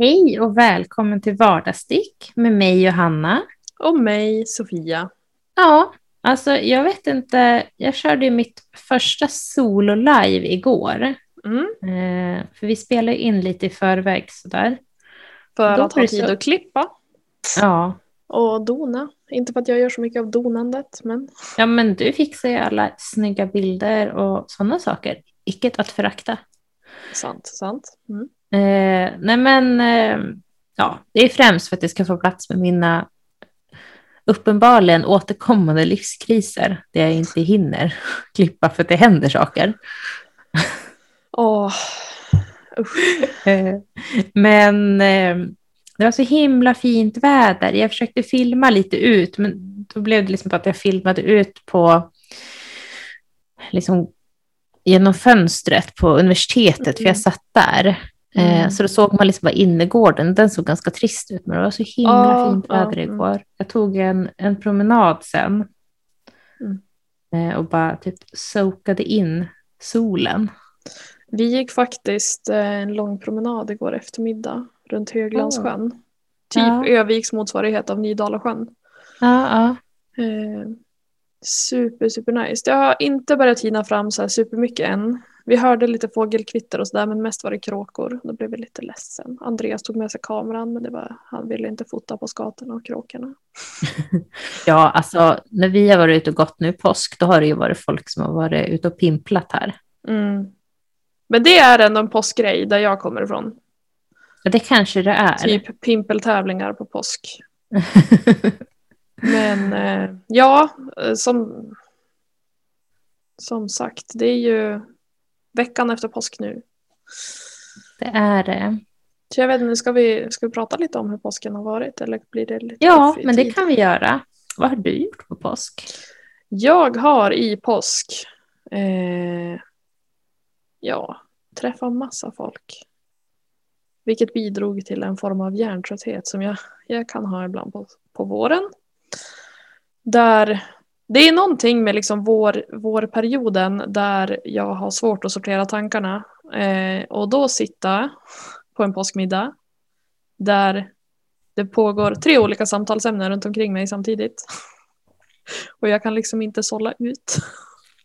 Hej och välkommen till Vardagsstick med mig Johanna. Och mig Sofia. Ja, alltså jag vet inte, jag körde ju mitt första solo-live igår. Mm. Eh, för vi spelar in lite i förväg sådär. För Då att ha tid så- att klippa Ja. och dona. Inte för att jag gör så mycket av donandet, men ja, men du fixar ju alla snygga bilder och sådana saker. Icke att förakta. sant, sant. Mm. Eh, nej men, eh, ja, det är främst för att det ska få plats med mina uppenbarligen återkommande livskriser där jag inte hinner klippa för att det händer saker. Åh, usch. Eh, men eh, det var så himla fint väder. Jag försökte filma lite ut, men då blev det liksom att jag filmade ut på liksom genom fönstret på universitetet, för jag satt där. Eh, Mm. Så då såg man liksom bara innergården, den såg ganska trist ut, men det var så himla Ja, fint väder mm. igår. Jag tog en, en promenad sen Mm. eh, och bara typ soakade in solen. Vi gick faktiskt eh, en lång promenad igår eftermiddag runt Höglandssjön. Typ Ja. Öviks motsvarighet av Nydalasjön. Ja, ja. Eh, super, super nice. Det har inte börjat hinna fram så här supermycket än. Vi hörde lite fågelkvitter och sådär men mest var det kråkor. Då blev vi lite ledsen. Andreas tog med sig kameran men det var, han ville inte fota på skatorna och kråkorna. Ja, alltså när vi har varit ute och gått nu påsk, då har det ju varit folk som har varit ute och pimplat här. Mm. Men det är ändå en påskgrej där jag kommer ifrån. Ja, det kanske det är. Typ pimpeltävlingar på påsk. Men eh, ja, eh, som, som sagt, det är ju veckan efter påsk nu. det är det. Så jag vet inte, ska vi, ska vi prata lite om hur påsken har varit eller blir det lite Ja, men det kan vi göra. Vad har du gjort på påsk? Jag har i påsk eh, ja, träffat massa folk. Vilket bidrog till en form av hjärntrötthet som jag, jag kan ha ibland på, på våren. Där det är någonting med liksom vår, vårperioden där jag har svårt att sortera tankarna. Eh, och då sitta på en påskmiddag där det pågår tre olika samtalsämnen runt omkring mig samtidigt. Och jag kan liksom inte sålla ut.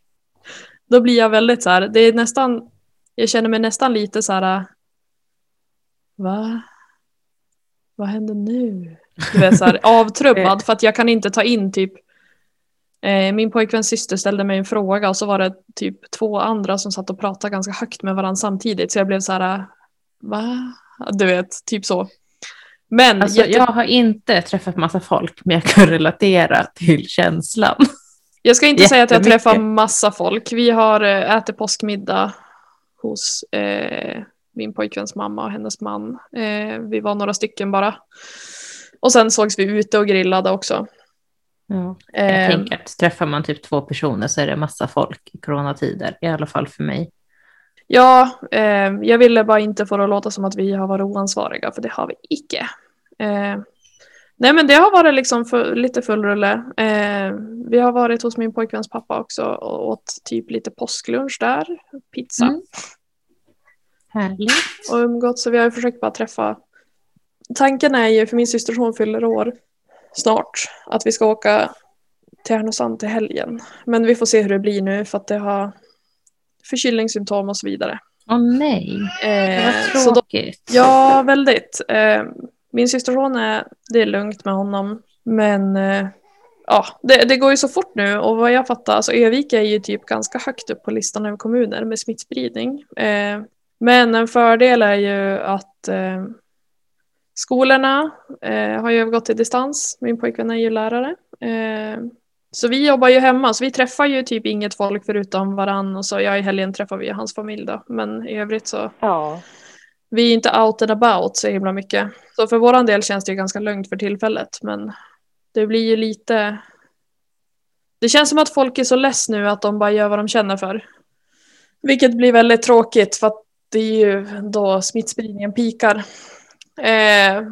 Då blir jag väldigt så här, det är nästan, jag känner mig nästan lite så här, va? Vad händer nu? Du vet så här, avtrubbad för att jag kan inte ta in typ eh, min pojkväns syster ställde mig en fråga och så var det typ två andra som satt och pratade ganska högt med varandra samtidigt så jag blev så här, va? Du vet, typ så. Men Alltså, jätte- jag har inte träffat massa folk, men jag kan relatera till känslan. Jag ska inte säga att jag träffar massa folk. Vi har eh, ätit påskmiddag hos eh, min pojkväns mamma och hennes man. Eh, vi var några stycken bara. Och sen sågs vi ute och grillade också. Ja. Jag Eh, tänker att träffar man typ två personer så är det massa folk i coronatider, i alla fall för mig. ja, eh, jag ville bara inte få det att låta som att vi har varit oansvariga, för det har vi icke. Eh, nej men det har varit liksom för, lite full rulle. Eh, vi har varit hos min pojkväns pappa också och åt typ lite påsklunch där. Pizza. Mm. Härligt. och umgått så vi har försökt bara träffa. Tanken är ju, för min syster hon fyller år snart, att vi ska åka till Härnösand till helgen. Men vi får se hur det blir nu för att det har förkylningssymptom och så vidare. Åh nej, Eh, vad så då, tråkigt. ja, väldigt. Eh, min systerson är, det är lugnt med honom. Men eh, ja, det, det går ju så fort nu och vad jag fattar, alltså Övik är ju typ ganska högt upp på listan över kommuner med smittspridning. Eh, men en fördel är ju att eh, skolorna eh, har ju övergått till distans. Min pojkvän är ju lärare. Eh, så vi jobbar ju hemma, så vi träffar ju typ inget folk förutom varann och så ja, i helgen träffar vi hans familj då. Men i övrigt så Ja. vi är inte out and about så himla mycket. Så för våran del känns det ju ganska lugnt för tillfället. Men det blir ju lite... Det känns som att folk är så less nu att de bara gör vad de känner för. Vilket blir väldigt tråkigt för att det är ju då smittspridningen pikar. Eh,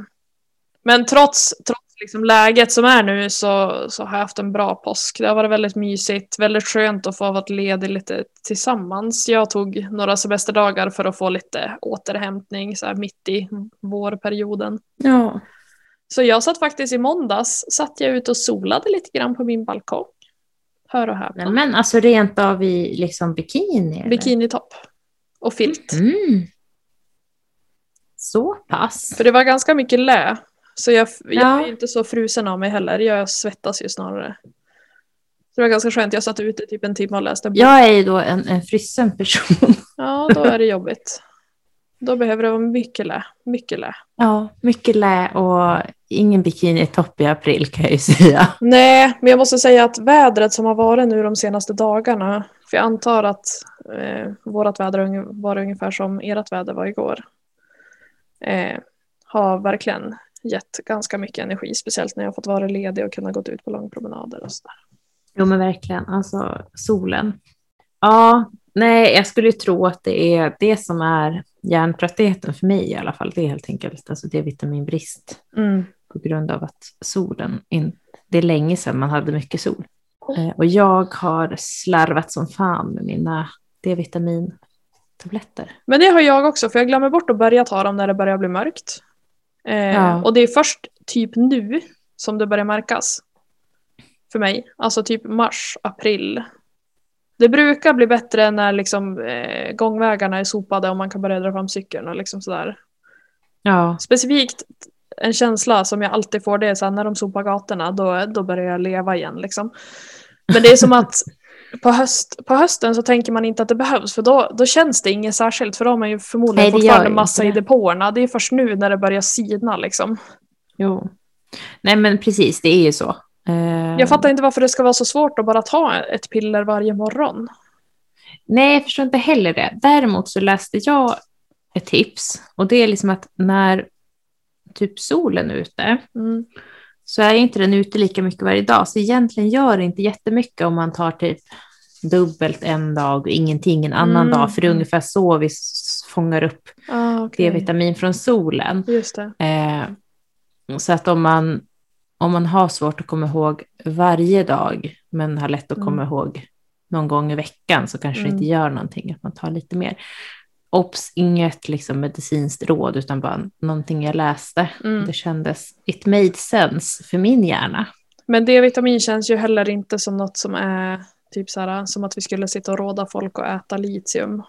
men trots, trots liksom läget som är nu så, så har jag haft en bra påsk. Det har varit väldigt mysigt, väldigt skönt att få vara ledig lite tillsammans. Jag tog några semesterdagar för att få lite återhämtning så här mitt i vårperioden. Ja. Så jag satt faktiskt i måndags, satt jag ute och solade lite grann på min balkong. Hör och häpna. Men, alltså rent av i liksom bikini? eller? Bikinitopp. Och filt. Mm. Så pass? För det var ganska mycket lä. Så jag, jag Ja. är inte så frusen av mig heller. Jag svettas ju snarare. Så det var ganska skönt. Jag satt ute typ en timme och läste en. Jag är ju då en, en frusen person. Ja, då är det jobbigt. Då behöver det vara mycket lä. Mycket lä. Ja, mycket lä och ingen bikinitopp i april kan jag ju säga. Nej, men jag måste säga att vädret som har varit nu de senaste dagarna. För jag antar att eh, vårt väder var ungefär som ert väder var igår. Eh, har verkligen gett ganska mycket energi. Speciellt när jag fått vara ledig och kunna gå ut på långpromenader och sådär. Jo men verkligen, alltså solen. Ja, nej jag skulle tro att det är det som är hjärntröttheten för mig i alla fall. Det är helt enkelt alltså det är vitaminbrist Mm. på grund av att solen, in, det är länge sedan man hade mycket sol. Eh, och jag har slarvat som fan med mina D-vitamintabletter. Men det har jag också, för jag glömmer bort att börja ta dem när det börjar bli mörkt. Eh, Ja. Och det är först typ nu som det börjar märkas. För mig. Alltså typ mars, april. Det brukar bli bättre när liksom, eh, gångvägarna är sopade och man kan börja dra fram cykeln och liksom sådär. Ja, Specifikt en känsla som jag alltid får det är så här, när de sopar gatorna då, då börjar jag leva igen liksom. Men det är som att på, höst, på hösten så tänker man inte att det behövs för då, då känns det inget särskilt för då har man ju förmodligen Nej, fortfarande massa i det. depåerna. Det är först nu när det börjar sina liksom. jo. Nej men precis, det är ju så. Eh, Jag fattar inte varför det ska vara så svårt att bara ta ett piller varje morgon. Nej, jag förstår inte heller det. Däremot så läste jag ett tips och det är liksom att när typ solen är ute Mm. Så är inte den ute lika mycket varje dag. Så egentligen gör det inte jättemycket om man tar typ dubbelt en dag och ingenting en annan Mm. dag. För det är ungefär så vi fångar upp Ah, okej. D-vitamin från solen. Det. Eh, så att om man, om man har svårt att komma ihåg varje dag men har lätt att komma Mm. ihåg någon gång i veckan så kanske det Mm. inte gör någonting att man tar lite mer. Ops, inget liksom medicinskt råd utan bara någonting jag läste. Mm. Det kändes, it made sense för min hjärna. Men D-vitamin känns ju heller inte som något som är typ så här, som att vi skulle sitta och råda folk att äta litium.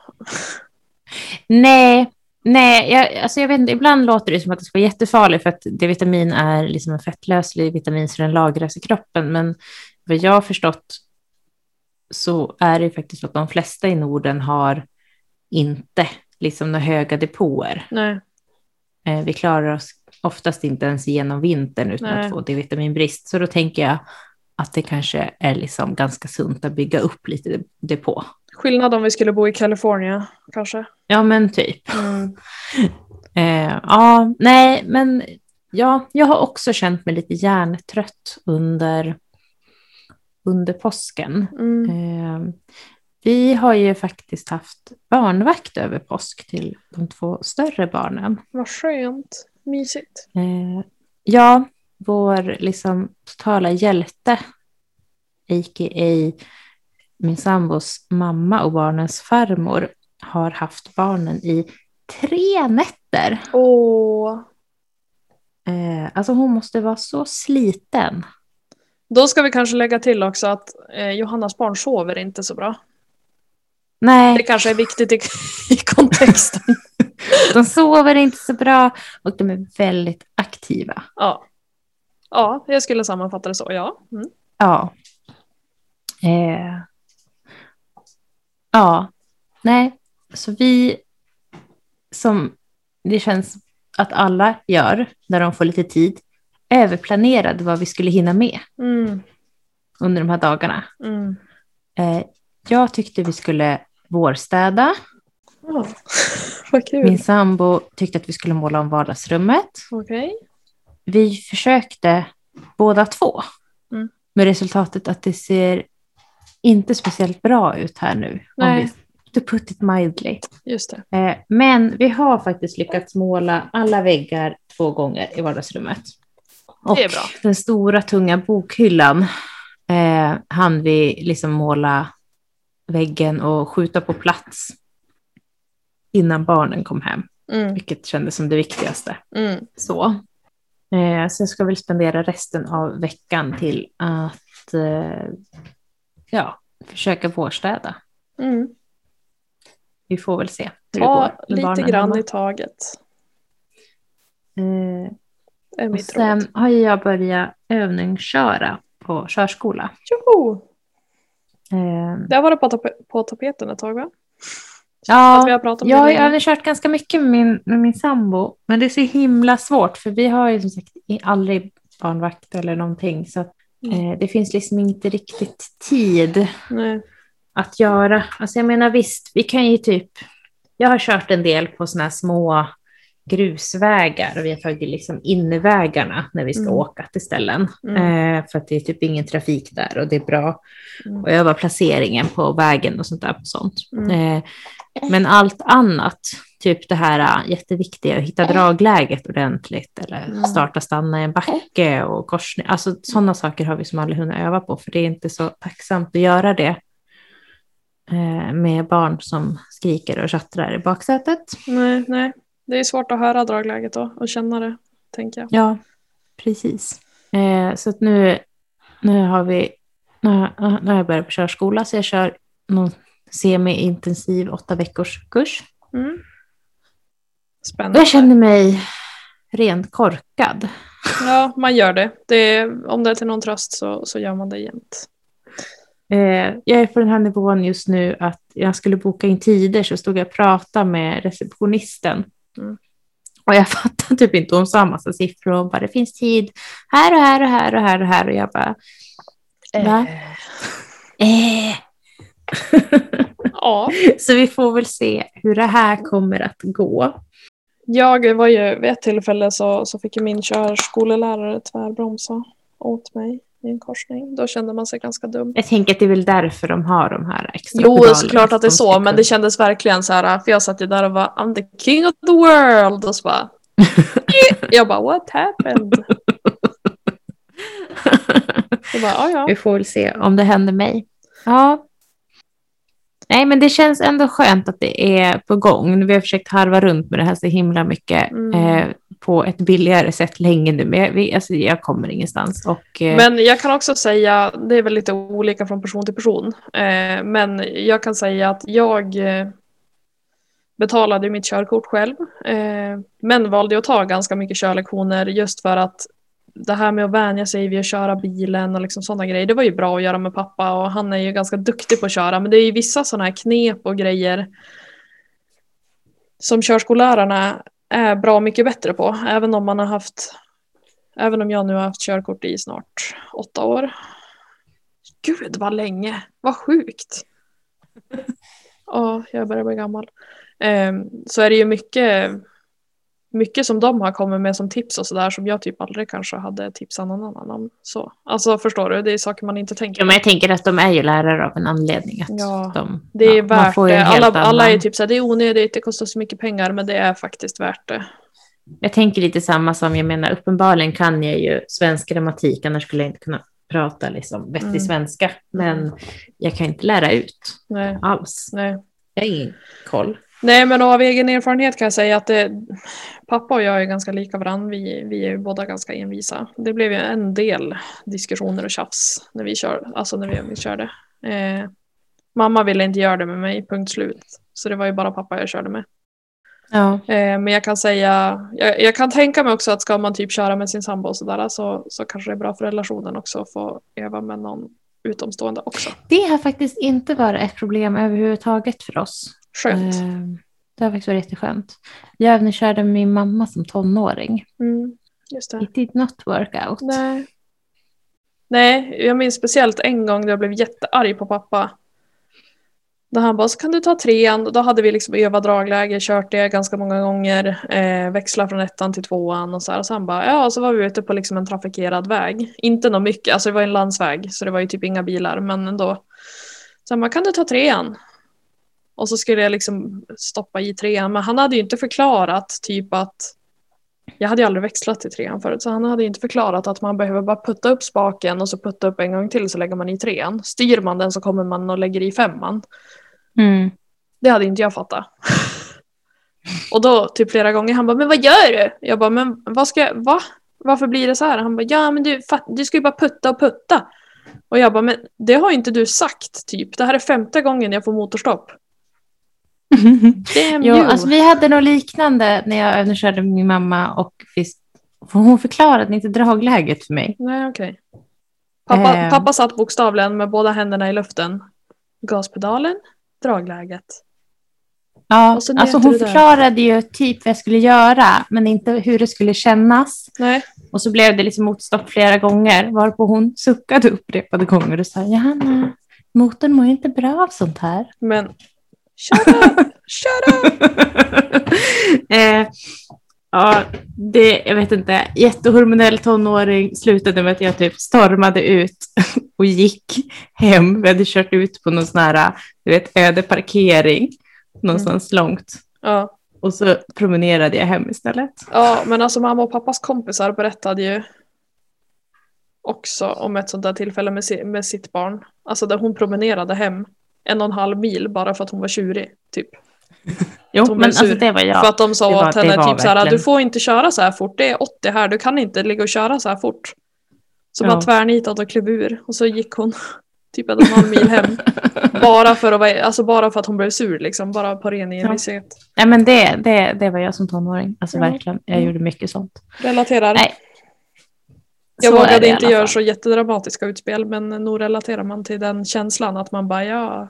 Nej, nej jag, alltså jag vet inte, ibland låter det som att det ska vara jättefarligt för att D-vitamin är liksom en fettlöslig vitamin så den lagras i kroppen. Men vad jag har förstått så är det ju faktiskt så att de flesta i Norden har inte liksom några höga depåer. Nej. Eh, vi klarar oss oftast inte ens igenom vintern utan Nej. att få D-vitaminbrist. Så då tänker jag att det kanske är liksom ganska sunt att bygga upp lite depå. Skillnad om vi skulle bo i Kalifornien kanske. Ja, men typ. Mm. Eh, ja, nej, men ja, jag har också känt mig lite hjärntrött under, under påsken. Mm. Eh, vi har ju faktiskt haft barnvakt över påsk till de två större barnen. Vad skönt. Mysigt. Eh, ja, vår liksom totala hjälte, a.k.a. min sambos mamma och barnens farmor, har haft barnen i tre nätter. Åh. Eh, alltså hon måste vara så sliten. Då ska vi kanske lägga till också att eh, Johannas barn sover inte så bra. Det Nej, kanske är viktigt i, i kontexten. de sover inte så bra och de är väldigt aktiva. ja. ja, jag skulle sammanfatta det så. Ja. Mm. Ja. Eh, ja, nej, så vi som det känns att alla gör när de får lite tid överplanerade vad vi skulle hinna med Mm. under de här dagarna. Mm. Eh, jag tyckte vi skulle vårstäda. Ja. Vad kul. Min sambo tyckte att vi skulle måla om vardagsrummet. Okej. Vi försökte båda två. Mm. Med resultatet att det ser inte speciellt bra ut här nu. Om Nej. vi, to put it mildly. Just det. Eh, men vi har faktiskt lyckats måla alla väggar två gånger i vardagsrummet. Och Det är bra. den stora tunga bokhyllan eh, hann vi liksom måla väggen och skjuta på plats innan barnen kom hem, Mm, vilket kändes som det viktigaste. mm, Så. Eh, så jag ska väl spendera resten av veckan till att eh, ja, försöka vårstäda. mm. Vi får väl se hur det Ta går. lite barnen grann hemma. i taget. Eh, och sen råd. har jag börjat övningsköra på körskola. Joho! Eh, Det har varit på, tap- på tapeten ett tag va? ja, jag det har övningskört ganska mycket med min, med min sambo, men det är så himla svårt för vi har ju som sagt aldrig barnvakt eller någonting så att, Mm. eh, det finns liksom inte riktigt tid Nej. att göra. Alltså jag menar visst, vi kan ju typ, jag har kört en del på sådana här små grusvägar och vi har tagit liksom innervägarna när vi ska Mm. åka till ställen. Mm. Eh, för att det är typ ingen trafik där och det är bra. Mm. Och öva placeringen på vägen och sånt där på sånt. Mm. Eh, men allt annat, typ det här äh, jätteviktiga, att hitta dragläget ordentligt eller Mm. starta, stanna i en backe och korsning. Alltså sådana saker har vi som aldrig hunnit öva på för det är inte så tacksamt att göra det eh, med barn som skriker och tjattrar i baksätet. nej, nej. Det är svårt att höra dragläget då och känna det, tänker jag. Ja, precis. Eh, så att nu, nu har vi, nu har, nu har jag börjat på körskola så jag kör någon semi-intensiv åtta veckors kurs. Mm. Spännande. jag känner mig rent korkad. Ja, man gör det. det är, om det är till någon tröst så, så gör man det jämt. Eh, jag är på den här nivån just nu att jag skulle boka in tider så stod jag och pratade med receptionisten. Mm. Och jag fattar typ inte, hon sa massa siffror och bara det finns tid här och här och här och här och här och jag bara Va? eh. Ja, Så vi får väl se hur det här kommer att gå. jag var ju vid ett tillfälle så, så fick min körskolelärare tvärbromsa åt mig i en korsning. Då kände man sig ganska dum. Jag tänker att det är väl därför de har de här extra Jo, såklart att det är så, men det kändes verkligen så här, för jag satt ju där och var I'm the king of the world och så bara Jag bara what happened? Bara, ja ja. Vi får väl se om det händer mig. Ja. Nej, men det känns ändå skönt att det är på gång. Vi har försökt harva runt med det här så himla mycket Mm. eh, på ett billigare sätt länge nu. Men jag, vi, alltså, jag kommer ingenstans. Och, eh, Men jag kan också säga, det är väl lite olika från person till person, eh, men jag kan säga att jag eh, betalade mitt körkort själv, eh, men valde att ta ganska mycket körlektioner just för att det här med att vänja sig vid att köra bilen och liksom sådana grejer, det var ju bra att göra med pappa och han är ju ganska duktig på att köra, men det är ju vissa sådana här knep och grejer som körskollärarna är bra mycket bättre på, även om man har haft Även om jag nu har haft körkort i snart åtta år. Gud vad länge, vad sjukt. Ja, jag börjar bli gammal. Ehm, så är det ju mycket, mycket som de har kommit med som tips och sådär som jag typ aldrig kanske hade tipsat någon annan om. Så. Alltså förstår du, det är saker man inte tänker ja, men jag tänker att de är ju lärare av en anledning. Att Ja, de, Det är ja, värt det. Alla, alla är annan- typ såhär, det är onödigt, det kostar så mycket pengar, men det är faktiskt värt det. Jag tänker lite samma som, jag menar uppenbarligen kan jag ju svensk grammatik, annars skulle jag inte kunna prata liksom vettig Mm. svenska. Men jag kan inte lära ut Nej, alls. nej. Jag har ingen koll. Nej, men av egen erfarenhet kan jag säga att det, pappa och jag är ganska lika varandra. Vi, vi är båda ganska envisa. Det blev ju en del diskussioner och tjafs när vi, kör, alltså när vi övningskörde. Eh, mamma ville inte göra det med mig, punkt slut. Så det var ju bara pappa jag körde med. Ja. Eh, men jag kan säga, jag, jag kan tänka mig också att ska man typ köra med sin sambo och sådär så, så kanske det är bra för relationen också att få öva med någon utomstående också. Det har faktiskt inte varit ett problem överhuvudtaget för oss. Skönt. Eh, Det har faktiskt varit jätteskönt. Jag övningskörde med min mamma som tonåring. Mm, just det. It did not work out. Nej. Nej, jag minns speciellt en gång då jag blev jättearg på pappa. Då han bara, så kan du ta trean. Då hade vi liksom övat dragläge, kört det ganska många gånger, eh, växla från ettan till tvåan och så här. Och sen bara, ja, så var vi ute på liksom en trafikerad väg. Inte något mycket, alltså det var en landsväg, så det var ju typ inga bilar, men ändå. Sen bara, kan du ta trean? Och så skulle jag liksom stoppa i trean, men han hade ju inte förklarat typ att Jag hade ju aldrig växlat till trean förut så han hade ju inte förklarat att man behöver bara putta upp spaken och så putta upp en gång till så lägger man i trean. Styr man den så kommer man och lägger i femman. Mm. Det hade inte jag fattat. Och då typ flera gånger han bara men vad gör du? Jag bara men vad ska jag, va? Varför blir det så här? Han bara ja men du, du ska ju bara putta och putta. Och jag bara men det har inte du sagt typ. Det här är femte gången jag får motorstopp. Jo, alltså vi hade något liknande när jag övningskörde med min mamma och visst, för hon förklarade inte dragläget för mig. Nej okej. Pappa, Eh. pappa satt bokstavligen med båda händerna i luften. Gaspedalen, dragläget. Ja, alltså hon förklarade ju typ vad jag skulle göra, men inte hur det skulle kännas. Nej. Och så blev det liksom motstopp flera gånger, varpå hon suckade upprepade gånger och sa Johanna, motorn mår ju inte bra av sånt här. Men shut up, shut up. eh, ja, det, jag vet inte, jättehormonell tonåring slutade med att jag typ stormade ut och gick hem. Vi hade kört ut på någon sån här, du vet, öde parkering någonstans långt. Ja. Och så promenerade jag hem istället. ja, men alltså mamma och pappas kompisar berättade ju också om ett sånt där tillfälle med, si- med sitt barn. Alltså där hon promenerade hem en och en halv mil bara för att hon var tjurig. Typ. Jo, men alltså det var jag. För att de sa det var- åt henne typ så här, verkligen- du får inte köra så här fort, det är 80 här, du kan inte ligga och köra så här fort. Så Ja. bara tvärnitat och klev ur och så gick hon typ en och en halv mil hem. bara, för att vara, alltså bara för att hon blev sur liksom, bara på ren envishet. Nej, men det, det, det var jag som tonåring. Alltså Ja. verkligen, jag Mm. gjorde mycket sånt. Relaterar. Nej. Jag Så vågade inte göra så jättedramatiska utspel men nog relaterar man till den känslan att man bara ja.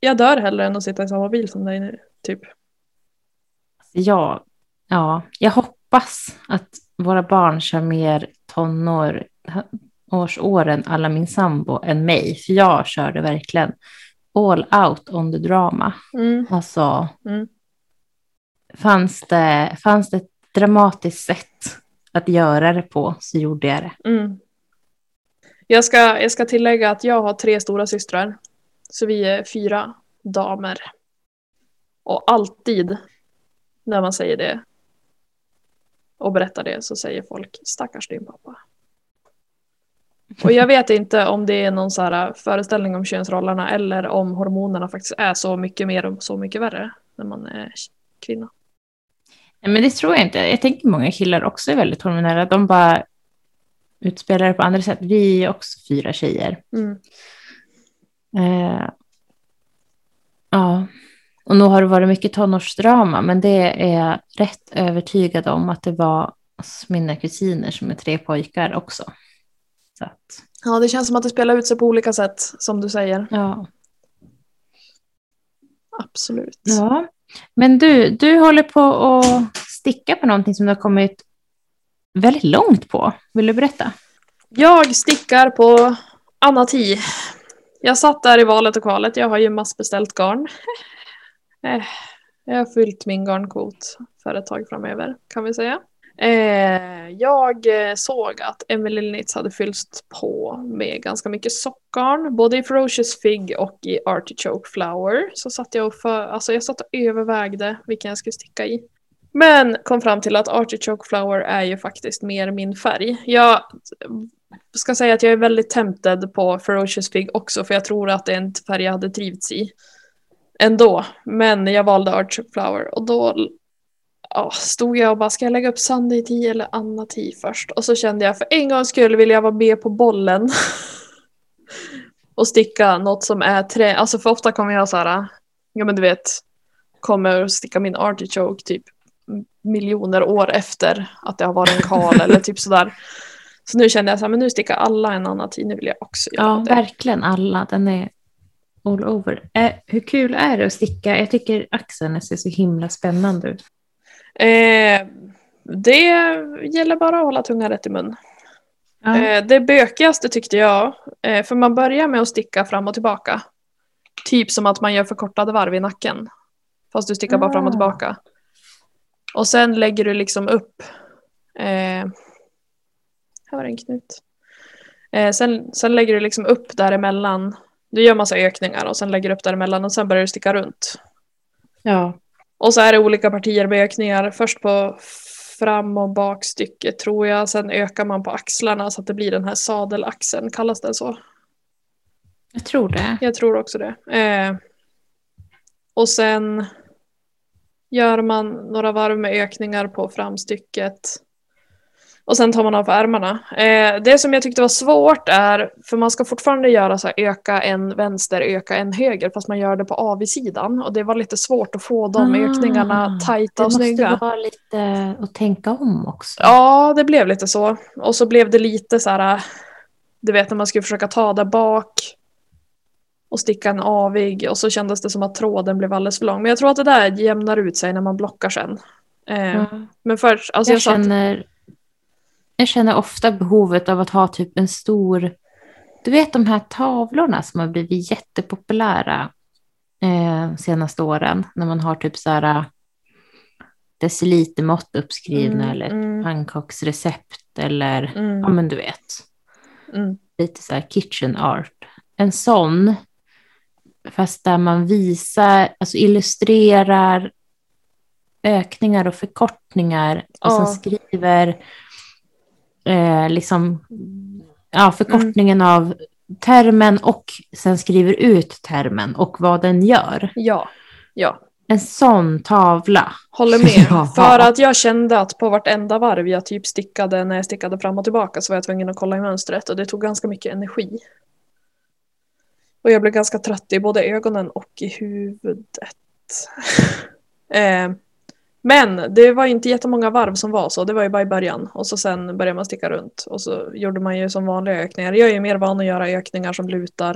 Jag dör hellre än att sitta i samma bil som dig nu. Typ. Ja, ja, jag hoppas att våra barn kör mer tonår, årsåren alla min sambo än mig. För jag körde verkligen all out on the drama. Mm. Alltså, Mm. fanns, det, fanns det ett dramatiskt sätt att göra det på så gjorde jag det. Mm. Jag, ska, jag ska tillägga att jag har tre stora systrar. Så vi är fyra damer. Och alltid när man säger det och berättar det så säger folk stackars din pappa. Och jag vet inte om det är någon så här äh, föreställning om könsrollerna eller om hormonerna faktiskt är så mycket mer och så mycket värre när man är kvinna. Nej, men det tror jag inte. Jag tänker många killar också är väldigt hormonella. De bara utspelar det på andra sätt. Vi är också fyra tjejer. Mm. Eh, ja, och nu har det varit mycket tonårsdrama, men det är jag rätt övertygad om att det var hos mina kusiner som är tre pojkar också. Så att, Ja, det känns som att det spelar ut sig på olika sätt som du säger. ja. Absolut. ja. Men du, du håller på att sticka på någonting som du har kommit väldigt långt på. Vill du berätta? Jag stickar på Anati. Jag satt där i valet och kvalet. Jag har ju massbeställt garn. Eh, jag har fyllt min garnkvot för ett tag framöver kan vi säga. Eh, Jag eh, såg att Emily Knits hade fyllts på med ganska mycket sockarn. Både i Ferocious Fig och i Artichoke Flower. Så satt jag och, för, alltså jag satt och övervägde vilken jag skulle sticka i. Men kom fram till att Artichoke Flower är ju faktiskt mer min färg. Jag ska säga att jag är väldigt tempted på Ferocious Fig också för jag tror att det är en färg jag hade trivts i ändå. Men jag valde Artichoke Flower och då ja, stod jag och bara ska jag lägga upp Sunday Tea eller Anna Tea först? Och så kände jag för en gång skulle vilja vara med på bollen och sticka något som är trä. Alltså för ofta kommer jag så här, ja men du vet, kommer sticka min artichoke typ miljoner år efter att det har varit en kal eller typ sådär. Så nu kände jag så här, men nu stickar alla en annan tid, nu vill jag också göra Ja, det. verkligen alla. Den är all over. Eh, hur kul är det att sticka? Jag tycker axeln ser så himla spännande ut. Eh, det gäller bara att hålla tungan rätt i mun. Ja. Eh, det bökigaste tyckte jag, eh, för man börjar med att sticka fram och tillbaka. Typ som att man gör förkortade varv i nacken. Fast du stickar bara fram och Ah. tillbaka. Och sen lägger du liksom upp. Eh, här var det en knut. Eh, sen, sen lägger du liksom upp däremellan. Du gör massa ökningar och sen lägger du upp däremellan och sen börjar du sticka runt. ja. Och så är det olika partier med ökningar. Först på fram och bakstycket tror jag. Sen ökar man på axlarna så att det blir den här sadelaxeln. Kallas den så? Jag tror det. Jag tror också det. Eh, och sen gör man några varv med ökningar på framstycket. Och sen tar man av ärmarna. Eh, det som jag tyckte var svårt är, för man ska fortfarande göra så här, öka en vänster, öka en höger, fast man gör det på avsidan. Och det var lite svårt att få de Ah, ökningarna tajta och Det snygga. måste vara lite att tänka om också. Ja, det blev lite så. Och så blev det lite så här, du vet när man skulle försöka ta där bak och sticka en avig och så kändes det som att tråden blev alldeles för lång. Men jag tror att det där jämnar ut sig när man blockar sen. Eh, Ja. Men först, alltså jag, jag, satt, känner, jag känner ofta behovet av att ha typ en stor... Du vet de här tavlorna som har blivit jättepopulära eh, senaste åren. När man har typ så här decilitermått uppskrivna Mm, eller mm. pannkaksrecept eller ja mm, men du vet. mm, lite så här kitchen art. En sån, fast där man visar, alltså illustrerar ökningar och förkortningar och Ja. sen skriver eh, liksom, ja, förkortningen av termen och sen skriver ut termen och vad den gör. ja, ja. En sån tavla. Håller med. För att jag kände att på vartenda varv jag typ stickade när jag stickade fram och tillbaka så var jag tvungen att kolla i mönstret och det tog ganska mycket energi. Och jag blev ganska trött i både ögonen och i huvudet. eh, men det var inte jättemånga varv som var så, det var ju bara i början. Och så sen började man sticka runt och så gjorde man ju som vanliga ökningar. Jag är ju mer van att göra ökningar som lutar.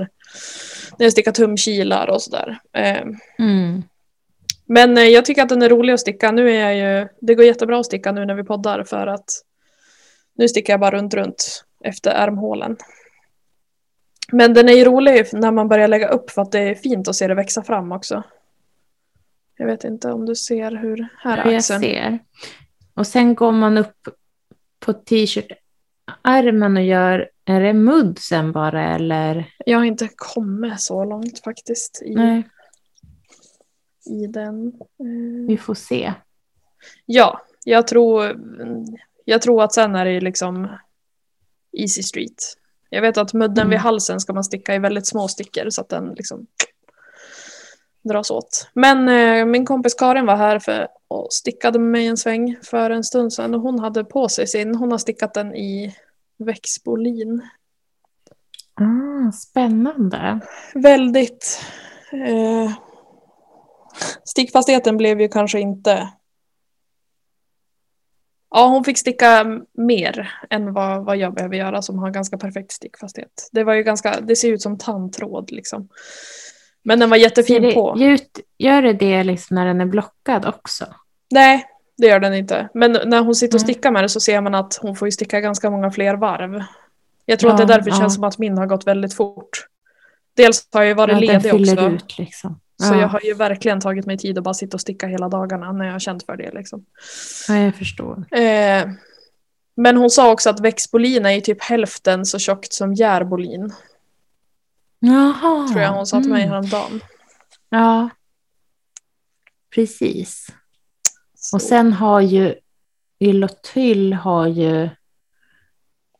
När jag stickar tumkilar och sådär. Eh, Mm. men eh, jag tycker att den är rolig att sticka. Nu är jag ju, det går jättebra att sticka nu när vi poddar för att nu stickar jag bara runt runt efter ärmhålen. Men den är ju rolig när man börjar lägga upp för att det är fint att se det växa fram också. Jag vet inte om du ser hur här är jag axeln. ser. Och sen går man upp på t-shirt-ärmen och gör, är det mudd sen bara eller? Jag har inte kommit så långt faktiskt i, Nej, i den. Eh, vi får se. Ja, jag tror, jag tror att sen är det liksom easy street. Jag vet att mudden Mm. vid halsen ska man sticka i väldigt små stickor så att den liksom dras åt. Men eh, min kompis Karin var här för och stickade med mig en sväng för en stund sedan och hon hade på sig sin, hon har stickat den i växtbolin. Ah, spännande. Väldigt eh, Stickfastheten blev ju kanske inte Ja, hon fick sticka mer än vad, vad jag behöver göra som har ganska perfekt stickfasthet. Det var ju ganska, det ser ut som tandtråd liksom. Men den var jättefin det på. Ut, gör det det liksom när den är blockad också? Nej, det gör den inte. Men när hon sitter och stickar med det så ser man att hon får ju sticka ganska många fler varv. Jag tror att det är Ja, därför det ja. känns som att min har gått väldigt fort. Dels har jag ju varit Ja, ledig också. ut liksom. Så ja. jag har ju verkligen tagit mig tid att bara sitta och sticka hela dagarna när jag har känt för det. Liksom. ja, jag förstår. Eh, men hon sa också att växtbolin är ju typ hälften så tjockt som järbolin. Jaha. Tror jag hon sa till mig Mm. häromdagen. Ja, precis. Så. Och sen har ju Yllotyll har ju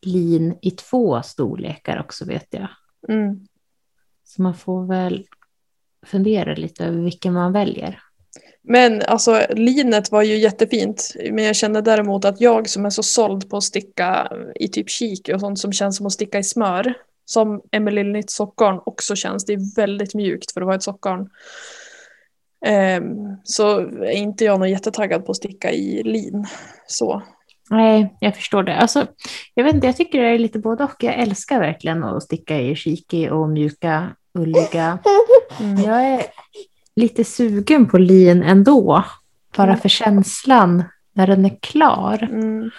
lin i två storlekar också vet jag. Mm. Så man får väl fundera lite över vilken man väljer. Men alltså linet var ju jättefint. Men jag kände däremot att jag som är så såld på att sticka i typ kik och sånt som känns som att sticka i smör. Som Emily Knit sockarn också känns. Det är väldigt mjukt för att vara ett sockarn. Ehm, så är inte jag någon jättetaggad på att sticka i lin. Så. Nej, jag förstår det. Alltså, jag vet inte, jag tycker det är lite både och. Jag älskar verkligen att sticka i shiki och mjuka, ulliga. Mm. Jag är lite sugen på lin ändå. Bara Mm. för känslan när den är klar. Mm.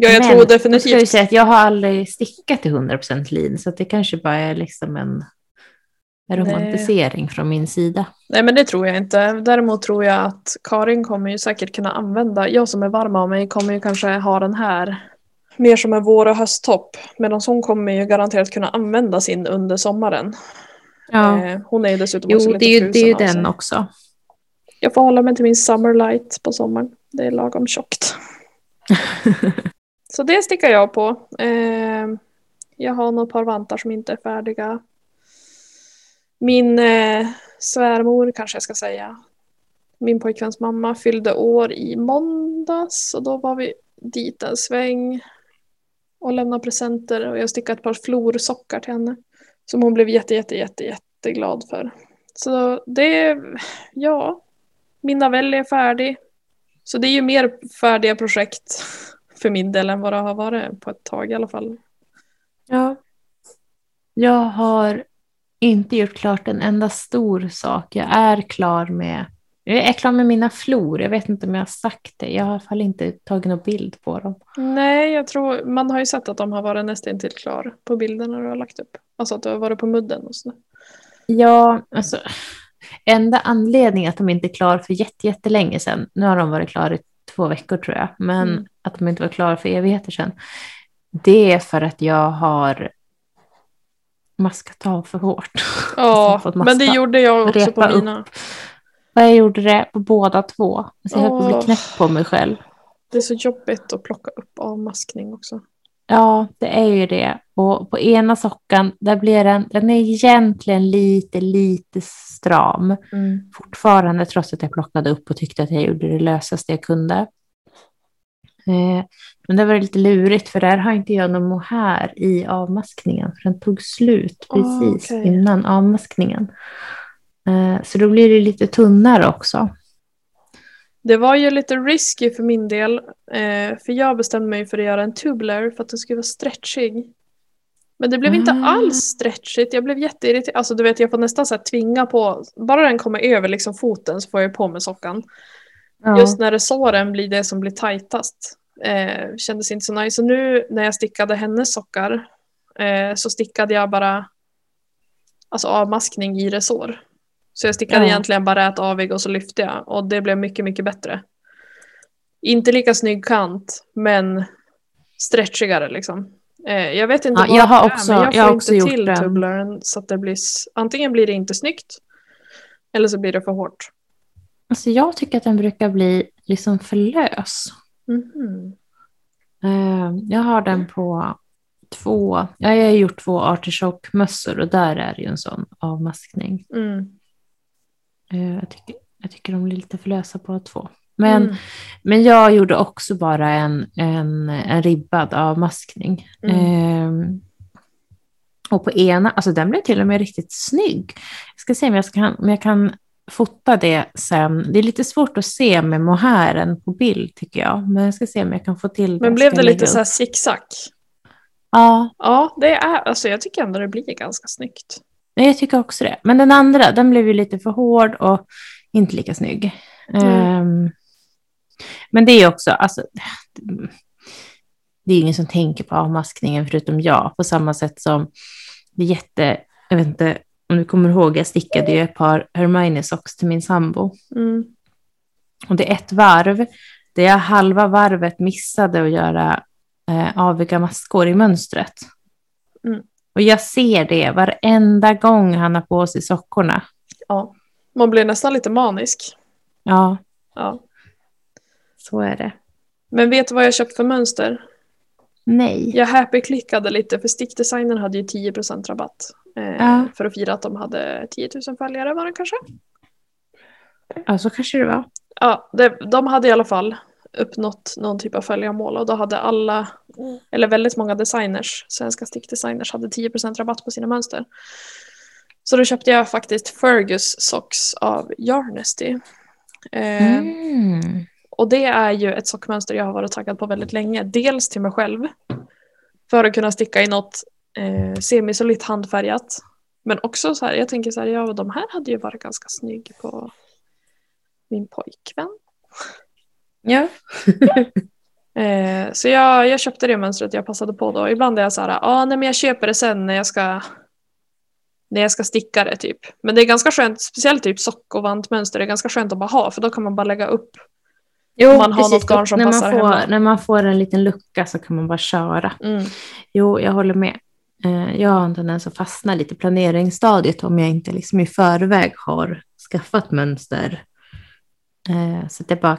Ja, jag Men tror definitivt. säga att jag har aldrig stickat till 100% lin, så det kanske bara är liksom en romantisering från min sida. Nej men det tror jag inte. Däremot tror jag att Karin kommer ju säkert kunna använda, jag som är varm av mig kommer ju kanske ha den här mer som en vår och hösttopp. Medan hon kommer ju garanterat kunna använda sin under sommaren. Ja. Eh, hon är ju dessutom Jo, det är ju, det är ju den också. Jag får hålla mig till min Summerlight på sommaren. Det är lagom tjockt. Så det stickar jag på. Eh, jag har några par vantar som inte är färdiga. Min eh, svärmor kanske jag ska säga. Min pojkväns mamma fyllde år i måndags och då var vi dit en sväng och lämnade presenter och jag stickade ett par florsockar till henne. Som hon blev jätte, jätte, jätte, jätteglad för. Så det, ja, min novell är färdig. Så det är ju mer färdiga projekt för min del än vad det har varit på ett tag i alla fall. Ja. Jag har inte gjort klart en enda stor sak. Jag är klar med, jag är klar med mina flor. Jag vet inte om jag har sagt det. Jag har i alla fall inte tagit någon bild på dem. Nej, jag tror, man har ju sett att de har varit nästan till klar på bilderna du har lagt upp. Alltså att du har varit på mudden och så. Ja, alltså enda anledningen att de inte är klara för jättelänge sedan, nu har de varit klara i två veckor tror jag, men mm. att de inte var klara för evigheter sedan, det är för att jag har maskat av för hårt. Ja, men det gjorde jag också på mina. Upp. Och jag gjorde det på båda två. Så jag höll på att bli knäpp på mig själv. Det är så jobbigt att plocka upp avmaskning också. Ja, det är ju det. Och på ena sockan, där blir den, den är egentligen lite, lite stram. Mm. Fortfarande, trots att jag plockade upp och tyckte att jag gjorde det lösaste jag kunde. Eh, men det var lite lurigt, för där har inte jag någon mohair i avmaskningen, för den tog slut precis oh, okay. innan avmaskningen. Eh, så då blir det lite tunnare också. Det var ju lite risky för min del. Eh, för jag bestämde mig för att göra en tubular för att den skulle vara stretchig. Men det blev mm. inte alls stretchigt. Jag blev jätteirriterad. Alltså du vet jag får nästan så här tvinga på. Bara den kommer över liksom foten så får jag på mig sockan. Ja. Just när det såren blir det som blir tajtast. Eh, kändes inte så nice. Så nu när jag stickade hennes sockar eh, så stickade jag bara alltså avmaskning i resår. Så jag stickade ja. egentligen bara ett avig och så lyfte jag och det blev mycket, mycket bättre. Inte lika snygg kant, men stretchigare liksom. Eh, jag vet inte ja, vad jag har också, är, men jag får jag inte gjort till tubblaren så att det blir, antingen blir det inte snyggt eller så blir det för hårt. Alltså jag tycker att den brukar bli liksom för lös. Mm -hmm. Jag har den på två, jag har gjort två artichoke-mössor och där är det ju en sån avmaskning. Mm. Eh, jag tycker, jag tycker de blir lite för lösa på två. Men, mm. men jag gjorde också bara en, en, en ribbad avmaskning. Mm. Eh, och på ena, alltså den blev till och med riktigt snygg. Jag ska se om jag, ska, om jag kan fota det sen. Det är lite svårt att se med mohären på bild tycker jag. Men jag ska se om jag kan få till det. Men blev det lite så här zigzag? Ja. Ja, det är, alltså jag tycker ändå det blir ganska snyggt. Jag tycker också det. Men den andra, den blev ju lite för hård och inte lika snygg. Mm. Um, men det är också, alltså, det är ingen som tänker på avmaskningen förutom jag, på samma sätt som det är jätte, jag vet inte om du kommer ihåg, jag stickade ju ett par Hermione socks till min sambo. Mm. Och det är ett varv, där jag halva varvet missade att göra eh, aviga maskor i mönstret. Mm. Och jag ser det varenda gång han har på sig sockorna. Ja, man blir nästan lite manisk. Ja. Ja. Så är det. Men vet du vad jag köpt för mönster? Nej. Jag happy-klickade lite för stickdesignen hade ju 10 rabatt. Eh, ja. För att fira att de hade 10 000 följare var det kanske? Ja, så kanske det var. Ja, det, de hade i alla fall uppnått någon typ av följarmål och då hade alla, mm. eller väldigt många designers, svenska stickdesigners hade 10% rabatt på sina mönster. Så då köpte jag faktiskt Fergus socks av Yarnesty. Eh, mm. Och det är ju ett sockmönster jag har varit taggad på väldigt länge. Dels till mig själv. För att kunna sticka i något eh, semisolitt handfärgat. Men också så här, jag tänker så här, ja de här hade ju varit ganska snygg på min pojkvän. Ja. eh, så jag, jag köpte det mönstret jag passade på då. Ibland är jag så här, ah, nej men jag köper det sen när jag ska när jag ska sticka det typ. Men det är ganska skönt, speciellt typ sock och vantmönster, det är ganska skönt att bara ha för då kan man bara lägga upp. Jo, man har precis. något garn som när passar man får, hemma. När man får en liten lucka så kan man bara köra. Mm. Jo, jag håller med. Eh, jag har en tendens att fastna lite i planeringsstadiet om jag inte liksom i förväg har skaffat mönster Eh, så att bara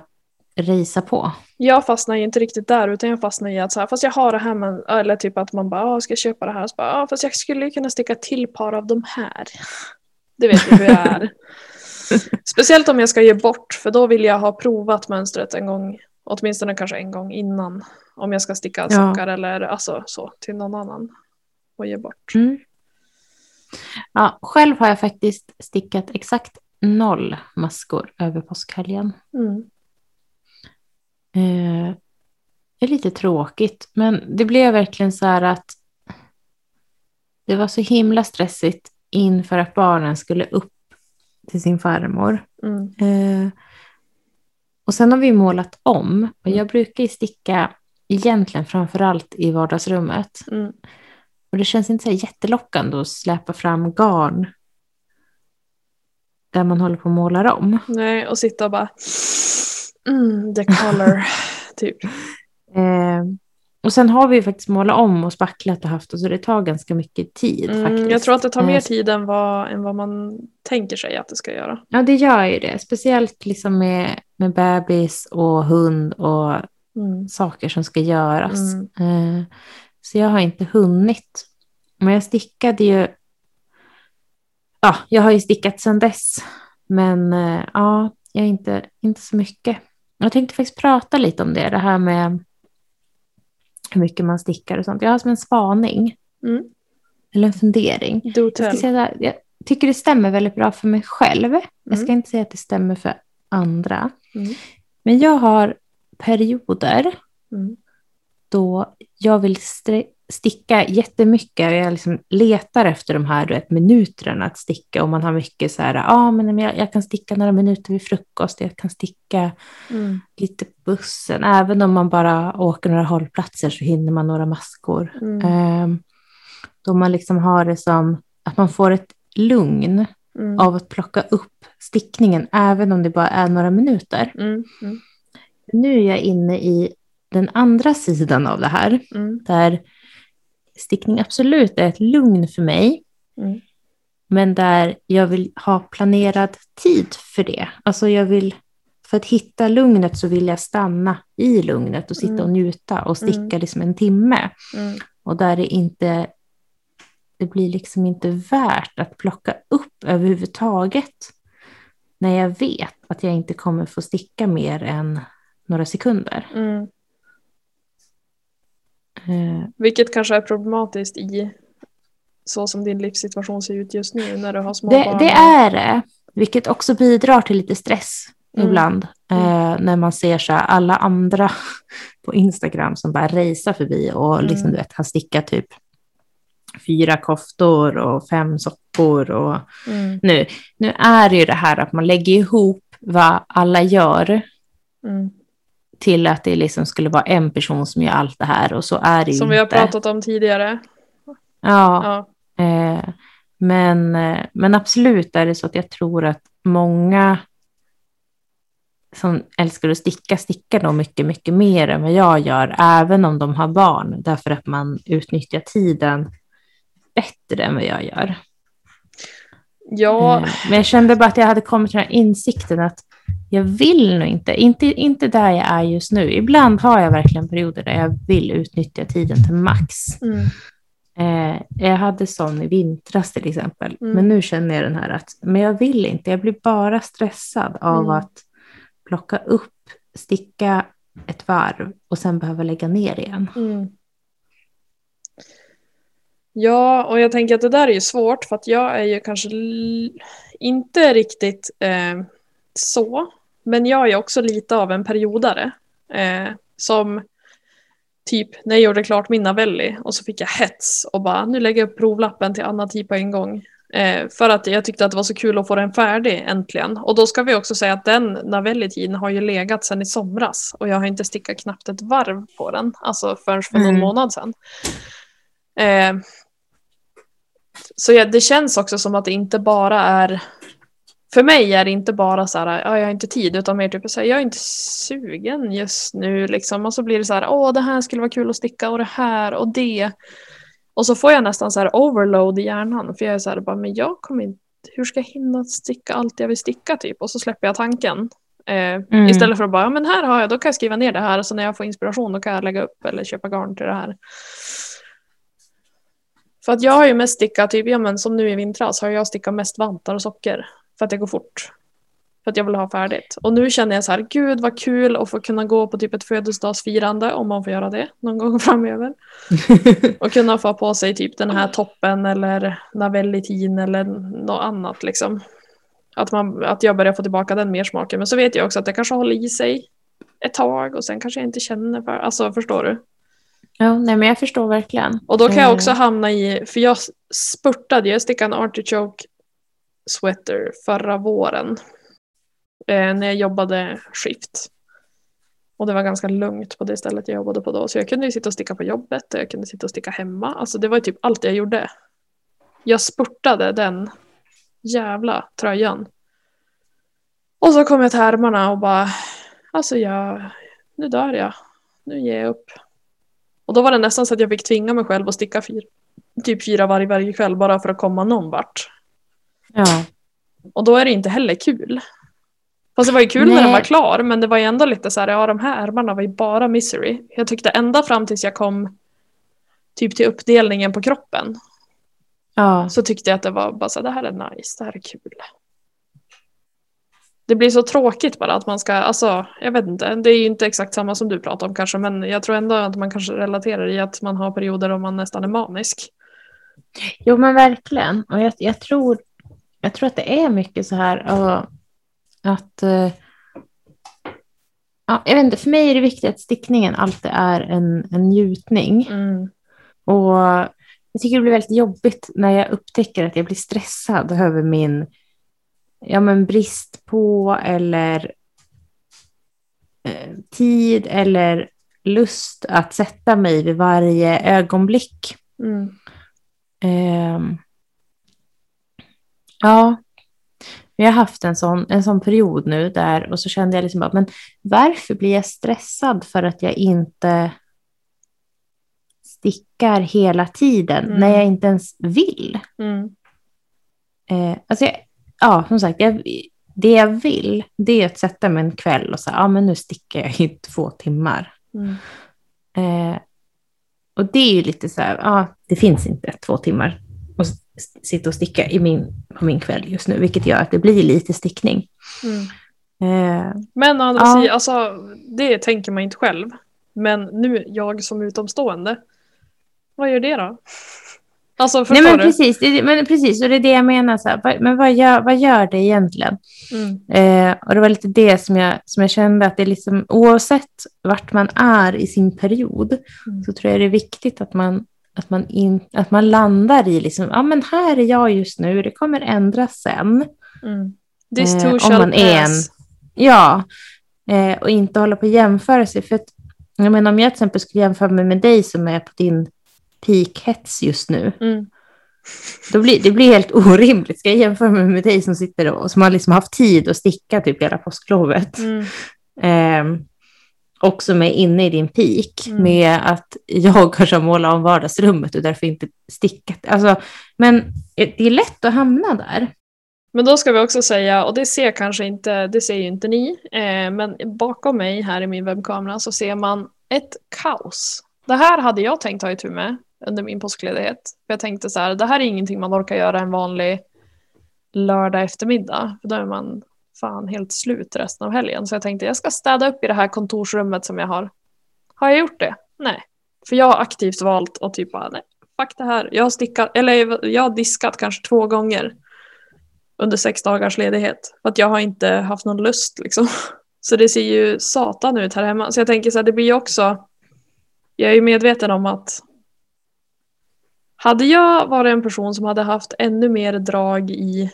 risa på. Jag fastnar ju inte riktigt där utan jag fastnar i att så här, fast jag har det här men, eller typ att man bara, ah, ska jag köpa det här? Så bara, ah, fast jag skulle ju kunna sticka till par av de här. Det vet du hur jag är. Speciellt om jag ska ge bort för då vill jag ha provat mönstret en gång, åtminstone kanske en gång innan. Om jag ska sticka Ja. sockar eller alltså så till någon annan och ge bort. Mm. Ja, själv har jag faktiskt stickat exakt noll maskor över påskhelgen. Mm. Eh, det är lite tråkigt, men det blev verkligen så här att det var så himla stressigt inför att barnen skulle upp till sin farmor. Mm. Eh, och sen har vi målat om och jag brukar ju sticka egentligen framför allt i vardagsrummet. Mm. Och det känns inte så jättelockande att släpa fram garn där man håller på att måla om. Nej, och sitta och bara mm, the color, typ. Eh, och sen har vi ju faktiskt målat om och spacklat och haft och så det tar ganska mycket tid Mm, faktiskt. jag tror att det tar Eh, mer tid än vad, än vad man tänker sig att det ska göra. Ja, det gör ju det. Speciellt liksom med, med bebis och hund och Mm. saker som ska göras. Mm. Eh, så jag har inte hunnit. Men jag stickade ju... Ja, jag har ju stickat sedan dess. Men eh, ja, jag är inte, inte så mycket. Jag tänkte faktiskt prata lite om det, det här med hur mycket man stickar och sånt. Jag har som en spaning, Mm. eller en fundering. Jag, ska säga här, jag tycker det stämmer väldigt bra för mig själv. Jag ska Mm. inte säga att det stämmer för andra. Mm. Men jag har perioder Mm. då jag vill sticka jättemycket. Jag liksom letar efter de här du vet, minuterna att sticka. Och man har mycket så här, ja ah, men jag, jag kan sticka några minuter vid frukost. Jag kan sticka Mm. lite på bussen. Även om man bara åker några hållplatser så hinner man några maskor. Mm. Ehm, då man liksom har det som att man får ett lugn Mm. av att plocka upp stickningen, även om det bara är några minuter. Mm. Mm. Nu är jag inne i den andra sidan av det här, Mm. där stickning absolut är ett lugn för mig, Mm. men där jag vill ha planerad tid för det. Alltså jag vill, för att hitta lugnet så vill jag stanna i lugnet och sitta Mm. och njuta och sticka Mm. liksom en timme. Mm. Och där det inte, det blir liksom inte värt att plocka upp överhuvudtaget när jag vet att jag inte kommer få sticka mer än några sekunder. Mm. Eh, Vilket kanske är problematiskt i så som din livssituation ser ut just nu när du har små Det, barn. det är det, vilket också bidrar till lite stress Mm. ibland. Eh, när man ser så här, alla andra på Instagram som bara racear förbi och liksom, Mm. du vet, har stickat typ fyra koftor och fem sockor. Och Mm. nu, nu är det ju det här att man lägger ihop vad alla gör Mm. Till att det liksom skulle vara en person som gör allt det här och så är det Som inte. vi har pratat om tidigare. Ja, Ja. Eh, men, eh, men absolut är det så att jag tror att många som älskar att sticka, stickar nog mycket, mycket mer än vad jag gör, även om de har barn, därför att man utnyttjar tiden bättre än vad jag gör. Ja, Eh, men jag kände bara att jag hade kommit till den här insikten att jag vill nog inte, inte, inte där jag är just nu. Ibland har jag verkligen perioder där jag vill utnyttja tiden till max. mm. Eh, jag hade sån i vintras till exempel. Mm. Men nu känner jag den här att men jag vill inte. Jag blir bara stressad av Mm. att plocka upp, sticka ett varv och sen behöva lägga ner igen. Mm. Ja, och jag tänker att det där är ju svårt för att jag är ju kanske inte riktigt eh, så. Men jag är också lite av en periodare. Eh, som typ när jag gjorde klart min Navelli och så fick jag hets och bara nu lägger jag upp provlappen till Anna Ti på en gång. Eh, för att jag tyckte att det var så kul att få den färdig äntligen. Och då ska vi också säga att den Navelli-tiden har ju legat sedan i somras och jag har inte stickat knappt ett varv på den, alltså förrän för någon Mm. månad sedan. Eh, så ja, det känns också som att det inte bara är för mig är det inte bara så här, ja, jag har inte tid, utan mer typ så här, jag är inte sugen just nu liksom. Och så blir det så här, åh, det här skulle vara kul att sticka och det här och det. Och så får jag nästan så här overload i hjärnan, för jag är så här, bara, men jag kommer inte, hur ska jag hinna sticka allt jag vill sticka typ? Och så släpper jag tanken. Eh, Mm. Istället för att bara, ja, men här har jag, då kan jag skriva ner det här och så när jag får inspiration då kan jag lägga upp eller köpa garn till det här. För att jag har ju mest stickat, typ, ja, men som nu i vintras har jag stickat mest vantar och socker. För att det går fort. För att jag vill ha färdigt. Och nu känner jag så här, gud vad kul att få kunna gå på typ ett födelsedagsfirande om man får göra det någon gång framöver. Och kunna få på sig typ den här toppen eller navellitin eller något annat liksom. Att, man, att jag börjar få tillbaka den mer smaken. Men så vet jag också att det kanske håller i sig ett tag och sen kanske jag inte känner för Alltså förstår du? ja, nej, men jag förstår verkligen. Och då kan jag Eh, också hamna i, för jag spurtade, jag stickade en artichoke sweater förra våren. Eh, när jag jobbade skift. Och det var ganska lugnt på det stället jag jobbade på då. Så jag kunde ju sitta och sticka på jobbet och jag kunde sitta och sticka hemma. Alltså det var ju typ allt jag gjorde. Jag spurtade den jävla tröjan. Och så kom jag till ärmarna och bara, alltså jag, nu dör jag. Nu ger jag upp. Och då var det nästan så att jag fick tvinga mig själv att sticka fyra, typ fyra varje varje kväll bara för att komma någon vart. Ja. Och då är det inte heller kul. Fast det var ju kul när den Nej. var klar men det var ju ändå lite så här, ja de här ärmarna var ju bara misery. Jag tyckte ända fram tills jag kom typ till uppdelningen på kroppen ja. så tyckte jag att det var bara så här, det här är nice, det här är kul. Det blir så tråkigt bara att man ska, alltså jag vet inte, det är ju inte exakt samma som du pratar om kanske men jag tror ändå att man kanske relaterar i att man har perioder då man nästan är manisk. Jo, men verkligen. Och jag, jag, tror, jag tror att det är mycket så här och att... eh, ja, jag vet inte, för mig är det viktigt att stickningen alltid är en, en njutning. Mm. Och jag tycker det blir väldigt jobbigt när jag upptäcker att jag blir stressad över min ja, men brist på eller eh, tid eller lust att sätta mig vid varje ögonblick. Mm. Ehm, ja, vi har haft en sån, en sån period nu där och så kände jag liksom att men varför blir jag stressad för att jag inte stickar hela tiden Mm. när jag inte ens vill? Mm. Eh, alltså jag, ja, som sagt, jag, det jag vill det är att sätta mig en kväll och säga, ja men nu stickar jag i två timmar. Mm. Eh, och det är ju lite så här, ja, det finns inte två timmar sitta och sticka i min, på min kväll just nu, vilket gör att det blir lite stickning. Mm. Eh, Men andra Ja. sidan, alltså, det tänker man inte själv. Men nu jag som utomstående, vad gör det då? Alltså nej men du? precis, det, men precis, och det är det jag menar, så här, men vad gör, vad gör det egentligen? Mm. Eh, och det var lite det som jag, som jag kände att det är liksom, oavsett vart man är i sin period, Mm. så tror jag det är viktigt att man, att man, in, att man landar i liksom, ja men här är jag just nu, det kommer ändras sen. Mm. This Eh, too om shall man är pass. Ja, eh, och inte hålla på att jämföra sig. För att, jag menar, om jag till exempel skulle jämföra mig med dig som är på din peakhets just nu, Mm. då blir det blir helt orimligt. Ska jag jämföra mig med dig som sitter och som har liksom haft tid att sticka typ hela påsklovet, Mm. eh, och som är inne i din peak Mm. med att jag kanske målat om vardagsrummet och därför inte stickat. Alltså, men det är lätt att hamna där. Men då ska vi också säga, och det ser kanske inte, det ser ju inte ni, eh, men bakom mig här i min webbkamera så ser man ett kaos. Det här hade jag tänkt ta itu med under min påskledighet. För jag tänkte så här, det här är ingenting man orkar göra en vanlig lördag eftermiddag. För då är man fan helt slut resten av helgen. Så jag tänkte jag ska städa upp i det här kontorsrummet som jag har. Har jag gjort det? Nej. För jag har aktivt valt att typ bara, nej, fuck det här. Jag har stickat, eller jag har diskat kanske två gånger under sex dagars ledighet. För att jag har inte haft någon lust liksom. Så det ser ju satan ut här hemma. Så jag tänker så här, det blir ju också, jag är ju medveten om att hade jag varit en person som hade haft ännu mer drag i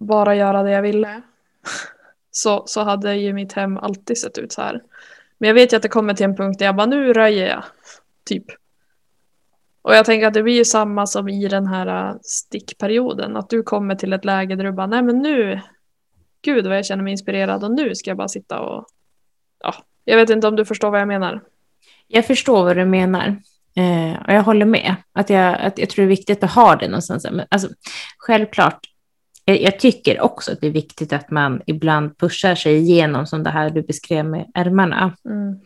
bara göra det jag ville så, så hade ju mitt hem alltid sett ut så här. Men jag vet ju att det kommer till en punkt där jag bara nu röjer jag. Typ. Och jag tänker att det blir ju samma som i den här äh, stickperioden. Att du kommer till ett läge där du bara nej men nu Gud vad jag känner mig inspirerad och nu ska jag bara sitta och ja, jag vet inte om du förstår vad jag menar. Jag förstår vad du menar. Eh, och jag håller med. Att jag, att jag tror det är viktigt att ha det någonstans. Men, alltså, självklart, jag, jag, tycker också att det är viktigt att man ibland pushar sig igenom som det här du beskrev med ärmarna. Mm.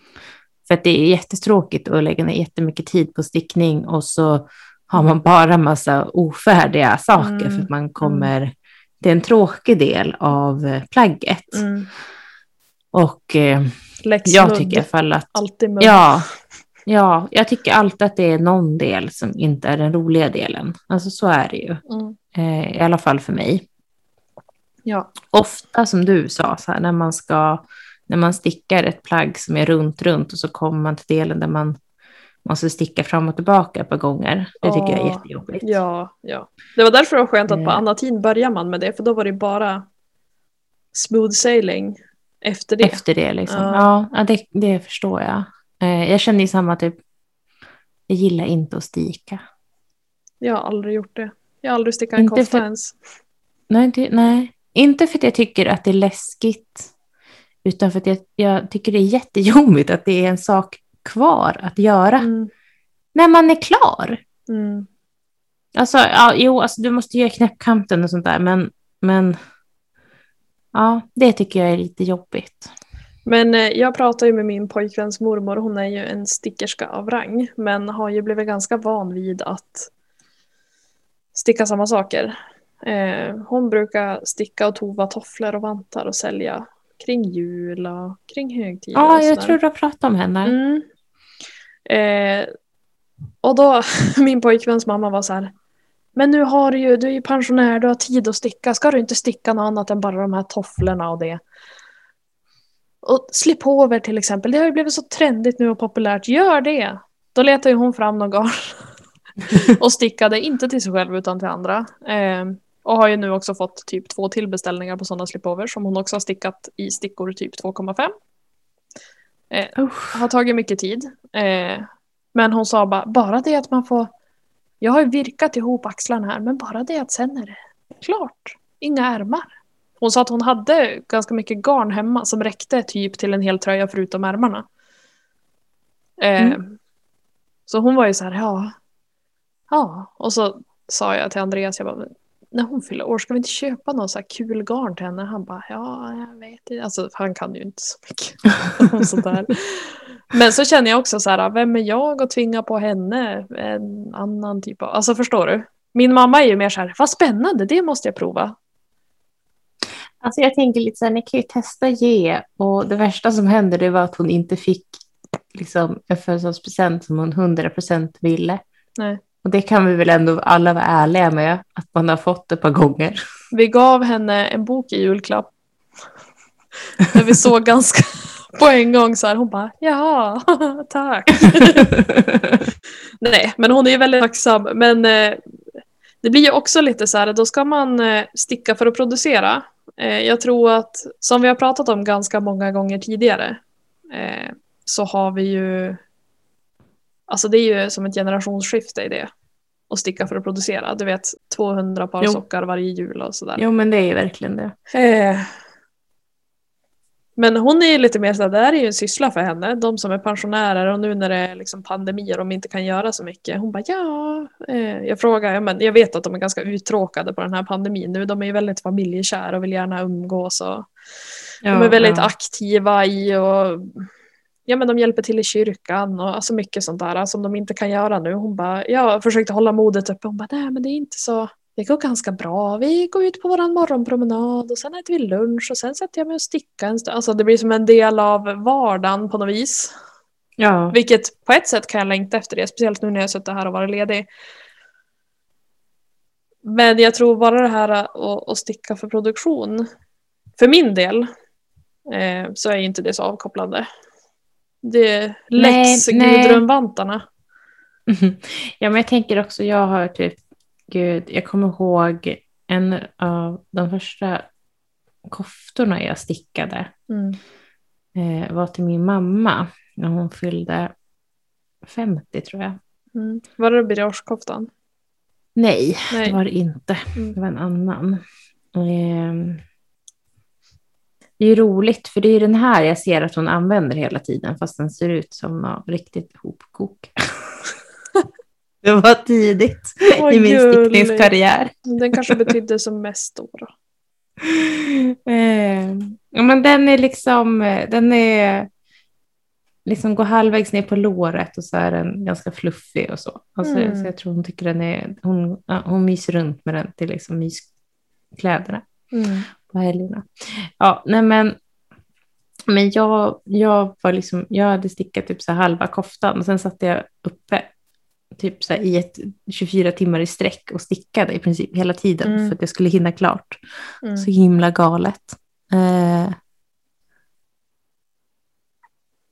För att det är jättetråkigt att lägga ner jättemycket tid på stickning och så har man bara massa ofärdiga saker Mm. för att man kommer, det är en tråkig del av eh, plagget. Mm. Och eh, jag tycker i alla fall att, Alltid mudd. ja, ja, jag tycker alltid att det är någon del som inte är den roliga delen. Alltså så är det ju, Mm. eh, i alla fall för mig. Ja. ofta som du sa, så här, när man ska, när man stickar ett plagg som är runt, runt och så kommer man till delen där man måste sticka fram och tillbaka ett par gånger. Det tycker jag är jättejobbigt. Ja, ja. Det var därför det var skönt att på Eh. Anatin börjar man med det, för då var det bara smooth sailing efter det. Efter det liksom. Ja. Ja, det, det förstår jag. Eh, jag känner ju samma typ, jag gillar inte att sticka. Jag har aldrig gjort det. Jag har aldrig stickat en kofta för- ens. Nej, det, nej, inte för att jag tycker att det är läskigt, utan för att jag, jag tycker det är jättejobbigt att det är en sak kvar att göra Mm. när man är klar. Mm. Alltså, ja, jo, alltså, du måste göra knäppkanten och sånt där, men, men ja, det tycker jag är lite jobbigt. Men eh, jag pratar ju med min pojkväns mormor, hon är ju en stickerska av rang, men har ju blivit ganska van vid att sticka samma saker. Eh, hon brukar sticka och tova tofflor och vantar och sälja kring jul och kring högtider. Ja, jag tror du har pratat om henne. Mm. Eh, och då, min pojkväns mamma var så här, men nu har du ju, du är ju pensionär, du har tid att sticka, ska du inte sticka något annat än bara de här tofflorna och det? Och slipover till exempel, det har ju blivit så trendigt nu och populärt, gör det! Då letade ju hon fram någon garn och stickade, inte till sig själv utan till andra. Eh, och har ju nu också fått typ två till beställningar på sådana slipovers som hon också har stickat i stickor typ 2,5 Usch. har tagit mycket tid. Eh, men hon sa bara, bara det att man får... Jag har ju virkat ihop axlarna här, men bara det att sen är det klart. Inga ärmar. Hon sa att hon hade ganska mycket garn hemma som räckte typ till en hel tröja förutom ärmarna. Eh, Mm. Så hon var ju så här, ja. Ja, och så sa jag till Andreas, jag bara, när hon fyller år, ska vi inte köpa någon så här kul garn till henne? Han bara, ja, jag vet inte. Alltså, han kan ju inte så mycket sånt där. Men så känner jag också så här, vem är jag att tvinga på henne en annan typ av, alltså förstår du? Min mamma är ju mer så här, vad spännande, det måste jag prova. Alltså jag tänker lite så här, ni kan ju testa ge och det värsta som hände det var att hon inte fick liksom en födelsedagspresent som hon 100% ville. Nej. Och det kan vi väl ändå alla vara ärliga med, att man har fått ett par gånger. Vi gav henne en bok i julklapp. Där vi såg ganska på en gång så här, hon bara, ja, tack. Nej, men hon är ju väldigt tacksam. Men eh, det blir ju också lite så här, då ska man eh, sticka för att producera. Eh, jag tror att, som vi har pratat om ganska många gånger tidigare, eh, så har vi ju, alltså det är ju som ett generationsskifte i det. Att sticka för att producera. Du vet, 200 par Jo. sockar varje jul och sådär. Jo, men det är ju verkligen det. Eh. Men hon är ju lite mer såhär, det här är ju en syssla för henne, de som är pensionärer och nu när det är liksom pandemi och de inte kan göra så mycket. Hon bara ja, eh. jag frågar, ja, men jag vet att de är ganska uttråkade på den här pandemin nu, de är ju väldigt familjekära och vill gärna umgås och de är väldigt aktiva i och ja men de hjälper till i kyrkan och alltså mycket sånt där som de inte kan göra nu. Hon bara, jag försökte hålla modet uppe, hon bara nej men det är inte så det går ganska bra. Vi går ut på våran morgonpromenad och sen äter vi lunch och sen sätter jag mig och stickar en stund. Alltså det blir som en del av vardagen på något vis. Ja. Vilket på ett sätt kan jag längta efter det, speciellt nu när jag suttit här och varit ledig. Men jag tror bara det här att, att sticka för produktion, för min del, eh, så är inte det så avkopplande. Det Nej, nej. Gudrunvantarna. ja, men jag tänker också, jag har typ, gud, jag kommer ihåg en av de första koftorna jag stickade Mm. eh, var till min mamma när hon fyllde 50 tror jag. Mm. Var det biragekoftan? Nej, Nej. det var det inte. Mm. Det var en annan. Ehm, Det är ju roligt, för det är den här jag ser att hon använder hela tiden, fast den ser ut som något riktigt hopkok. Det var tidigt Vad i min stickningskarriär. Den kanske betydde som mest då. då. Eh, ja, men den är liksom, eh, den är liksom går halvvägs ner på låret och så är den ganska fluffig och så. Alltså, Mm. så jag tror hon tycker den är, hon, hon myser runt med den till liksom myskläderna Mm. På helgerna. Ja, nej men, men jag, jag var liksom, jag hade stickat typ så halva koftan och sen satt jag uppe typ så i ett 24 timmar i sträck och stickade i princip hela tiden Mm. för att jag skulle hinna klart. Mm. Så himla galet. Eh,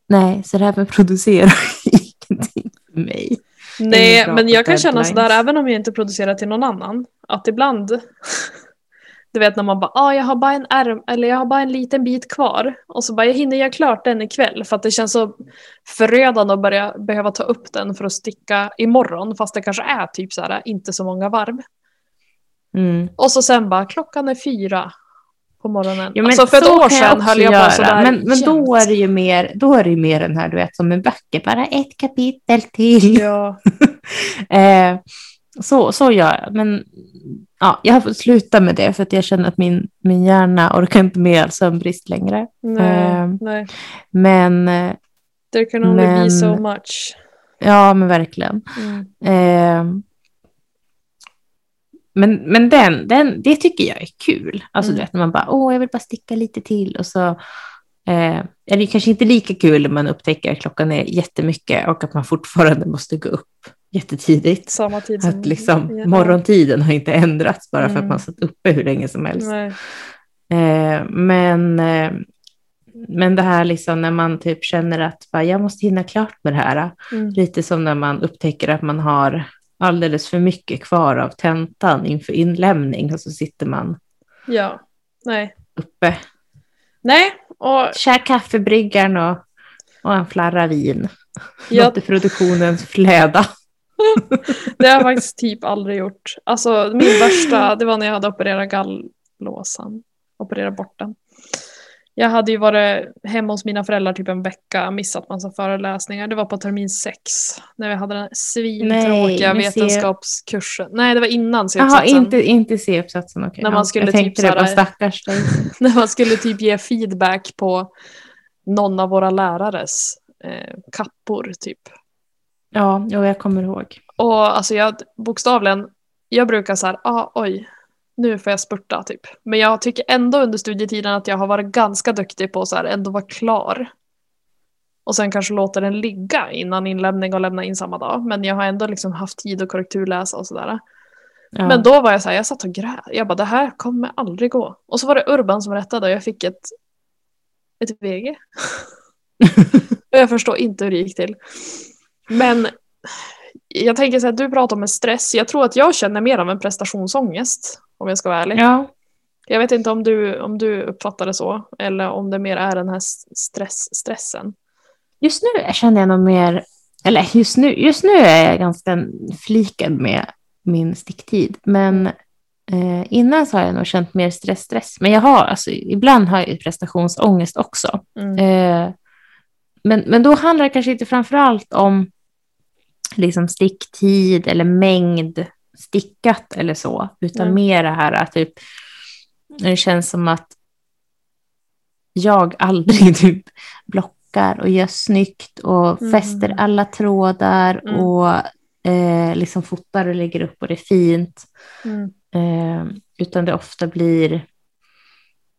nej, så det här med att producera ingenting för mig. Nej, men jag kan känna sådär även om jag inte producerar till någon annan. Att ibland, du vet när man bara ah, jag har bara en ärm eller jag har bara en liten bit kvar. Och så bara jag hinner göra klart den ikväll för att det känns så förödande att börja behöva ta upp den för att sticka imorgon fast det kanske är typ så här inte så många varv. Mm. Och så sen bara klockan är fyra på morgonen. Ja, alltså för ett år kan jag sedan höll jag på sådär Men, men då är det ju mer, då är det ju mer den här, du vet, som en böcker, bara ett kapitel till. Ja, Eh, så, så gör jag. Men ja, jag har fått sluta med det för att jag känner att min, min hjärna orkar inte med all sömnbrist längre. nej, Eh, nej. Men There can only be men- so much. ja, men verkligen. Mm. Eh, men men den, den, det tycker jag är kul. Alltså Mm. du vet när man bara, åh, jag vill bara sticka lite till och så eh, är det kanske inte lika kul när man upptäcker att klockan är jättemycket och att man fortfarande måste gå upp jättetidigt. Samma tid som... Att liksom ja. morgontiden har inte ändrats bara för att Mm. man satt uppe hur länge som helst. Eh, men, eh, men det här liksom när man typ känner att bara, jag måste hinna klart med det här. Mm. Lite som när man upptäcker att man har alldeles för mycket kvar av tentan inför inlämning och så sitter man Ja. Nej. uppe, Nej, och kär kaffebryggaren och, och en flarra vin. jag, Låter produktionen flöda. det har jag faktiskt typ aldrig gjort. Alltså min värsta, det var när jag hade opererat gallblåsan. Opererat bort den. Jag hade ju varit hemma hos mina föräldrar typ en vecka, missat massa föreläsningar. Det var på termin sex, när vi hade den svintråkiga Nej, vetenskapskursen. Nej, det var innan Jaha, C-uppsatsen. inte, inte C-uppsatsen. okej. När man skulle jag typ tänkte det, så här- bara stackars dig. när man skulle typ ge feedback på någon av våra lärares eh, kappor typ. Ja, jo, jag kommer ihåg. Och alltså jag bokstavligen, jag brukar så här, ah, oj, nu får jag spurta typ. Men jag tycker ändå under studietiden att jag har varit ganska duktig på att så här, ändå vara klar. Och sen kanske låta den ligga innan inlämning och lämna in samma dag. Men jag har ändå liksom haft tid att korrekturläsa och sådär. Ja. Men då var jag så här, jag satt och grät. Jag bara, det här kommer aldrig gå. Och så var det Urban som rättade och jag fick ett, ett VG. och jag förstår inte hur det gick till. Men jag tänker så här, du pratar om en stress. Jag tror att jag känner mer av en prestationsångest. Om jag ska vara ärlig. ja, Jag vet inte om du, om du uppfattar det så. Eller om det mer är den här stress, stressen. just nu känner jag nog mer, eller just nu, just nu är jag ganska flikad med min sticktid, men eh, innan så har jag nog känt mer stress, stress. Men jag har, alltså ibland har jag prestationsångest också. Mm. Eh, men, men då handlar det kanske inte framför allt om liksom sticktid eller mängd stickat eller så, utan Nej. mer det här att typ, det känns som att jag aldrig typ blockar och gör snyggt och Mm. fäster alla trådar Mm. och eh, liksom fotar och lägger upp och det är fint. Mm. Eh, utan det ofta blir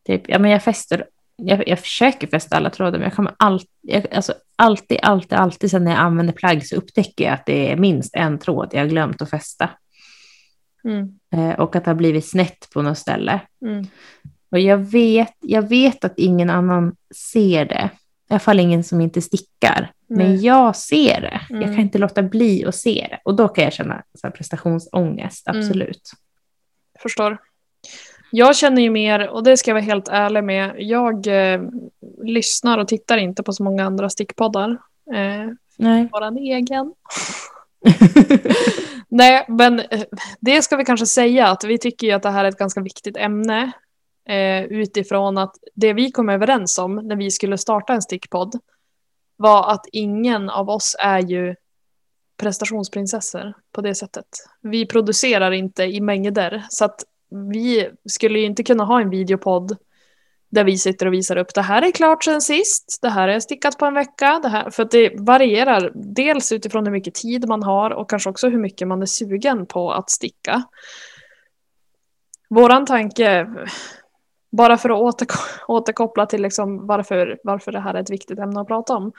typ, ja men jag fäster, jag, jag försöker fästa alla trådar men jag kommer alltid, jag, alltså alltid, alltid, alltid sen när jag använder plagg så upptäcker jag att det är minst en tråd jag har glömt att fästa. Mm. Eh, och att det har blivit snett på något ställe. Mm. Och jag vet, jag vet att ingen annan ser det. I alla fall ingen som inte stickar. Men Nej. jag ser det. Jag Mm. kan inte låta bli att se det. Och då kan jag känna så prestationsångest, Mm. absolut. Förstår. Jag känner ju mer, och det ska jag vara helt ärlig med, jag eh, lyssnar och tittar inte på så många andra stickpoddar. Eh, Nej. våran egen. Nej, men eh, det ska vi kanske säga att vi tycker ju att det här är ett ganska viktigt ämne eh, utifrån att det vi kom överens om när vi skulle starta en stickpodd var att ingen av oss är ju prestationsprinsessor på det sättet. Vi producerar inte i mängder så att vi skulle ju inte kunna ha en videopodd där vi sitter och visar upp det här är klart sen sist, det här är stickat på en vecka, det här, för att det varierar dels utifrån hur mycket tid man har och kanske också hur mycket man är sugen på att sticka. Våran tanke, bara för att återko återkoppla till liksom varför, varför det här är ett viktigt ämne att prata om.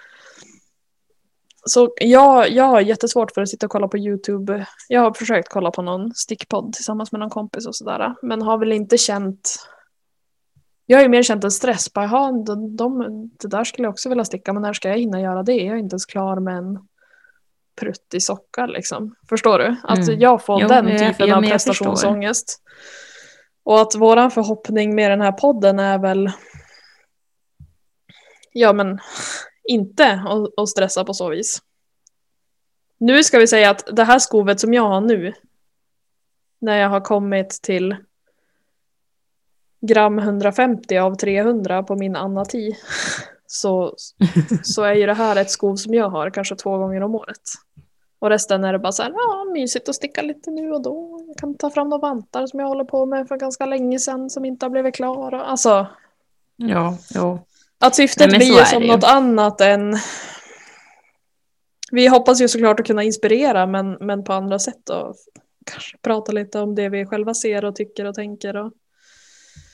Så jag, jag har jättesvårt för att sitta och kolla på YouTube. Jag har försökt kolla på någon stickpodd tillsammans med någon kompis och sådär. Men har väl inte känt jag har ju mer känt en stress. Bara, Jaha, de, de, det där skulle jag också vilja sticka, men när ska jag hinna göra det? Jag är inte ens klar med en prutt i socka. Liksom. Förstår du? Att mm. jag får jo, den typen jag, av prestationsångest. Och att våran förhoppning med den här podden är väl ja men inte att stressa på så vis. Nu ska vi säga att det här skovet som jag har nu när jag har kommit till gram 150 av 300 på min Anna-10 så, så är ju det här ett skov som jag har kanske två gånger om året. Och resten är det bara så här, ja, mysigt att sticka lite nu och då. Jag kan ta fram några vantar som jag håller på med för ganska länge sedan som inte har blivit klara. Alltså. Ja, jo. Att syftet Nej, blir som något annat än... Vi hoppas ju såklart att kunna inspirera men, men på andra sätt och kanske prata lite om det vi själva ser och tycker och tänker. Och...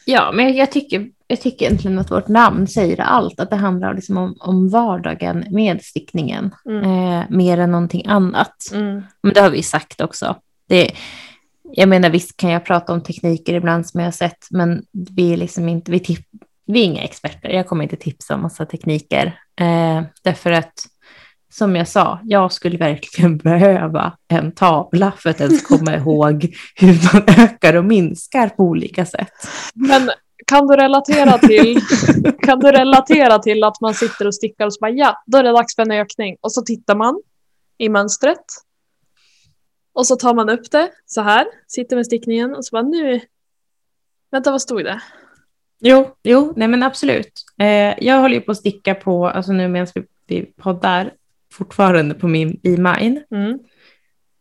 Ja, men jag tycker, jag tycker egentligen att vårt namn säger allt, att det handlar liksom om, om vardagen med stickningen, mm. eh, mer än någonting annat. Mm. Men det har vi sagt också. Det, jag menar, visst kan jag prata om tekniker ibland som jag har sett, men vi är liksom inte, vi, vi är inga experter. Jag kommer inte tipsa om massa tekniker, eh, därför att som jag sa, jag skulle verkligen behöva en tavla för att ens komma ihåg hur man ökar och minskar på olika sätt. Men kan du relatera till, kan du relatera till att man sitter och stickar och så bara ja, då är det dags för en ökning och så tittar man i mönstret och så tar man upp det så här, sitter med stickningen och så bara nu, vänta vad stod det? Jo, jo, nej men absolut. Eh, jag håller ju på att sticka på, alltså nu medan vi, vi poddar, fortfarande på min B-mine. Mm.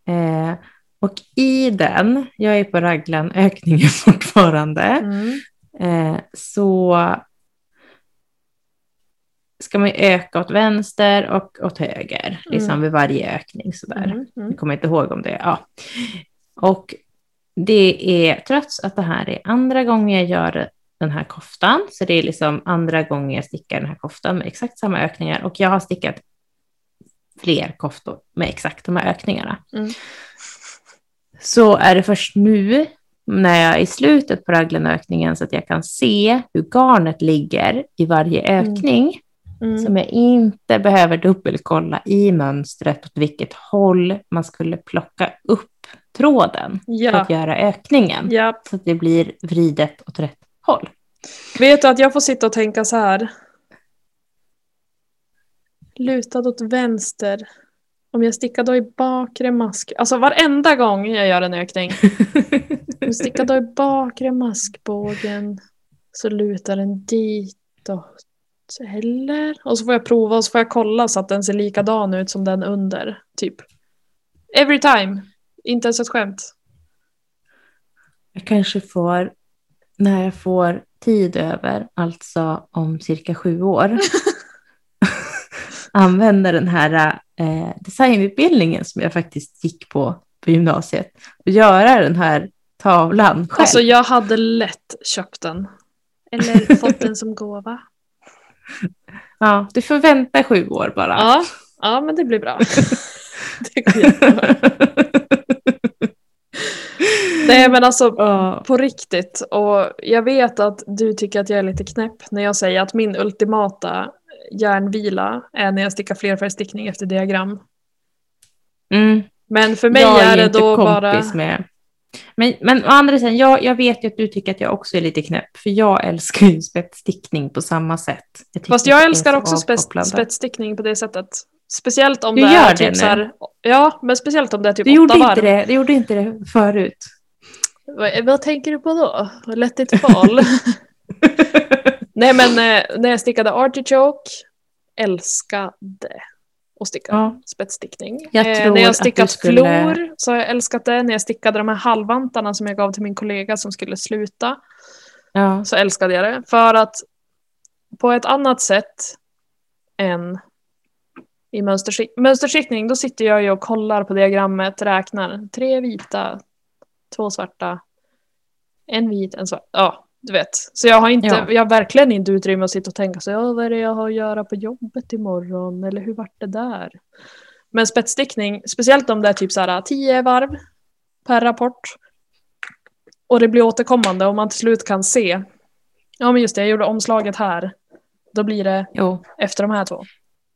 Eh, och i den, jag är på raglan-ökningen fortfarande, mm. eh, så ska man öka åt vänster och åt höger, mm. liksom vid varje ökning sådär. Mm. Mm. Jag kommer inte ihåg om det. Ja. Och det är, trots att det här är andra gången jag gör den här koftan, så det är liksom andra gången jag stickar den här koftan med exakt samma ökningar och jag har stickat fler koftor med exakt de här ökningarna. Mm. Så är det först nu när jag är i slutet på raglanökningen så att jag kan se hur garnet ligger i varje mm. ökning. Mm. Som jag inte behöver dubbelkolla i mönstret åt vilket håll man skulle plocka upp tråden ja. för att göra ökningen. Ja. Så att det blir vridet åt rätt håll. Vet du att jag får sitta och tänka så här lutad åt vänster. Om jag stickar då i bakre mask, alltså varenda gång jag gör en ökning. Om jag stickar då i bakre maskbågen så lutar den ditåt. Eller? Och så får jag prova och så får jag kolla så att den ser likadan ut som den under. Typ. Every time. Inte ens ett skämt. Jag kanske får, när jag får tid över, alltså om cirka sju år, använda den här eh, designutbildningen som jag faktiskt gick på på gymnasiet och göra den här tavlan själv. Alltså jag hade lätt köpt den. Eller fått den som gåva. Ja, du får vänta sju år bara. Ja, ja men det blir bra. det går Nej men alltså uh. på riktigt och jag vet att du tycker att jag är lite knäpp när jag säger att min ultimata järnvila är när jag stickar flerfärgstickning efter diagram. Mm. Men för mig jag är, är det då bara... Med. Men, men å andra sidan, jag, jag vet ju att du tycker att jag också är lite knäpp, för jag älskar ju spetsstickning på samma sätt. Jag Fast jag älskar också spetsstickning på det sättet. Speciellt om du det är typ så här, Ja, men speciellt om det är typ du gjorde åtta varv. Inte det, du gjorde inte det förut. Vad, vad tänker du på då? Let it fall. Nej men eh, när jag stickade artichoke, älskade. att sticka Ja. spetsstickning. Eh, när jag stickat skulle- flor så har jag älskat det. När jag stickade de här halvvantarna som jag gav till min kollega som skulle sluta Ja. så älskade jag det. För att på ett annat sätt än i mönsterstick- mönsterstickning, då sitter jag ju och kollar på diagrammet, räknar. Tre vita, två svarta, en vit, en svart. Ja, du vet. Så jag har, inte, Ja. jag har verkligen inte utrymme att sitta och tänka så, ja, vad är det jag har att göra på jobbet imorgon? Eller hur vart det där? Men spetsstickning, speciellt om det är typ så här 10 varv per rapport. Och det blir återkommande och man till slut kan se. Ja men just det, jag gjorde omslaget här. Då blir det Jo, efter de här två.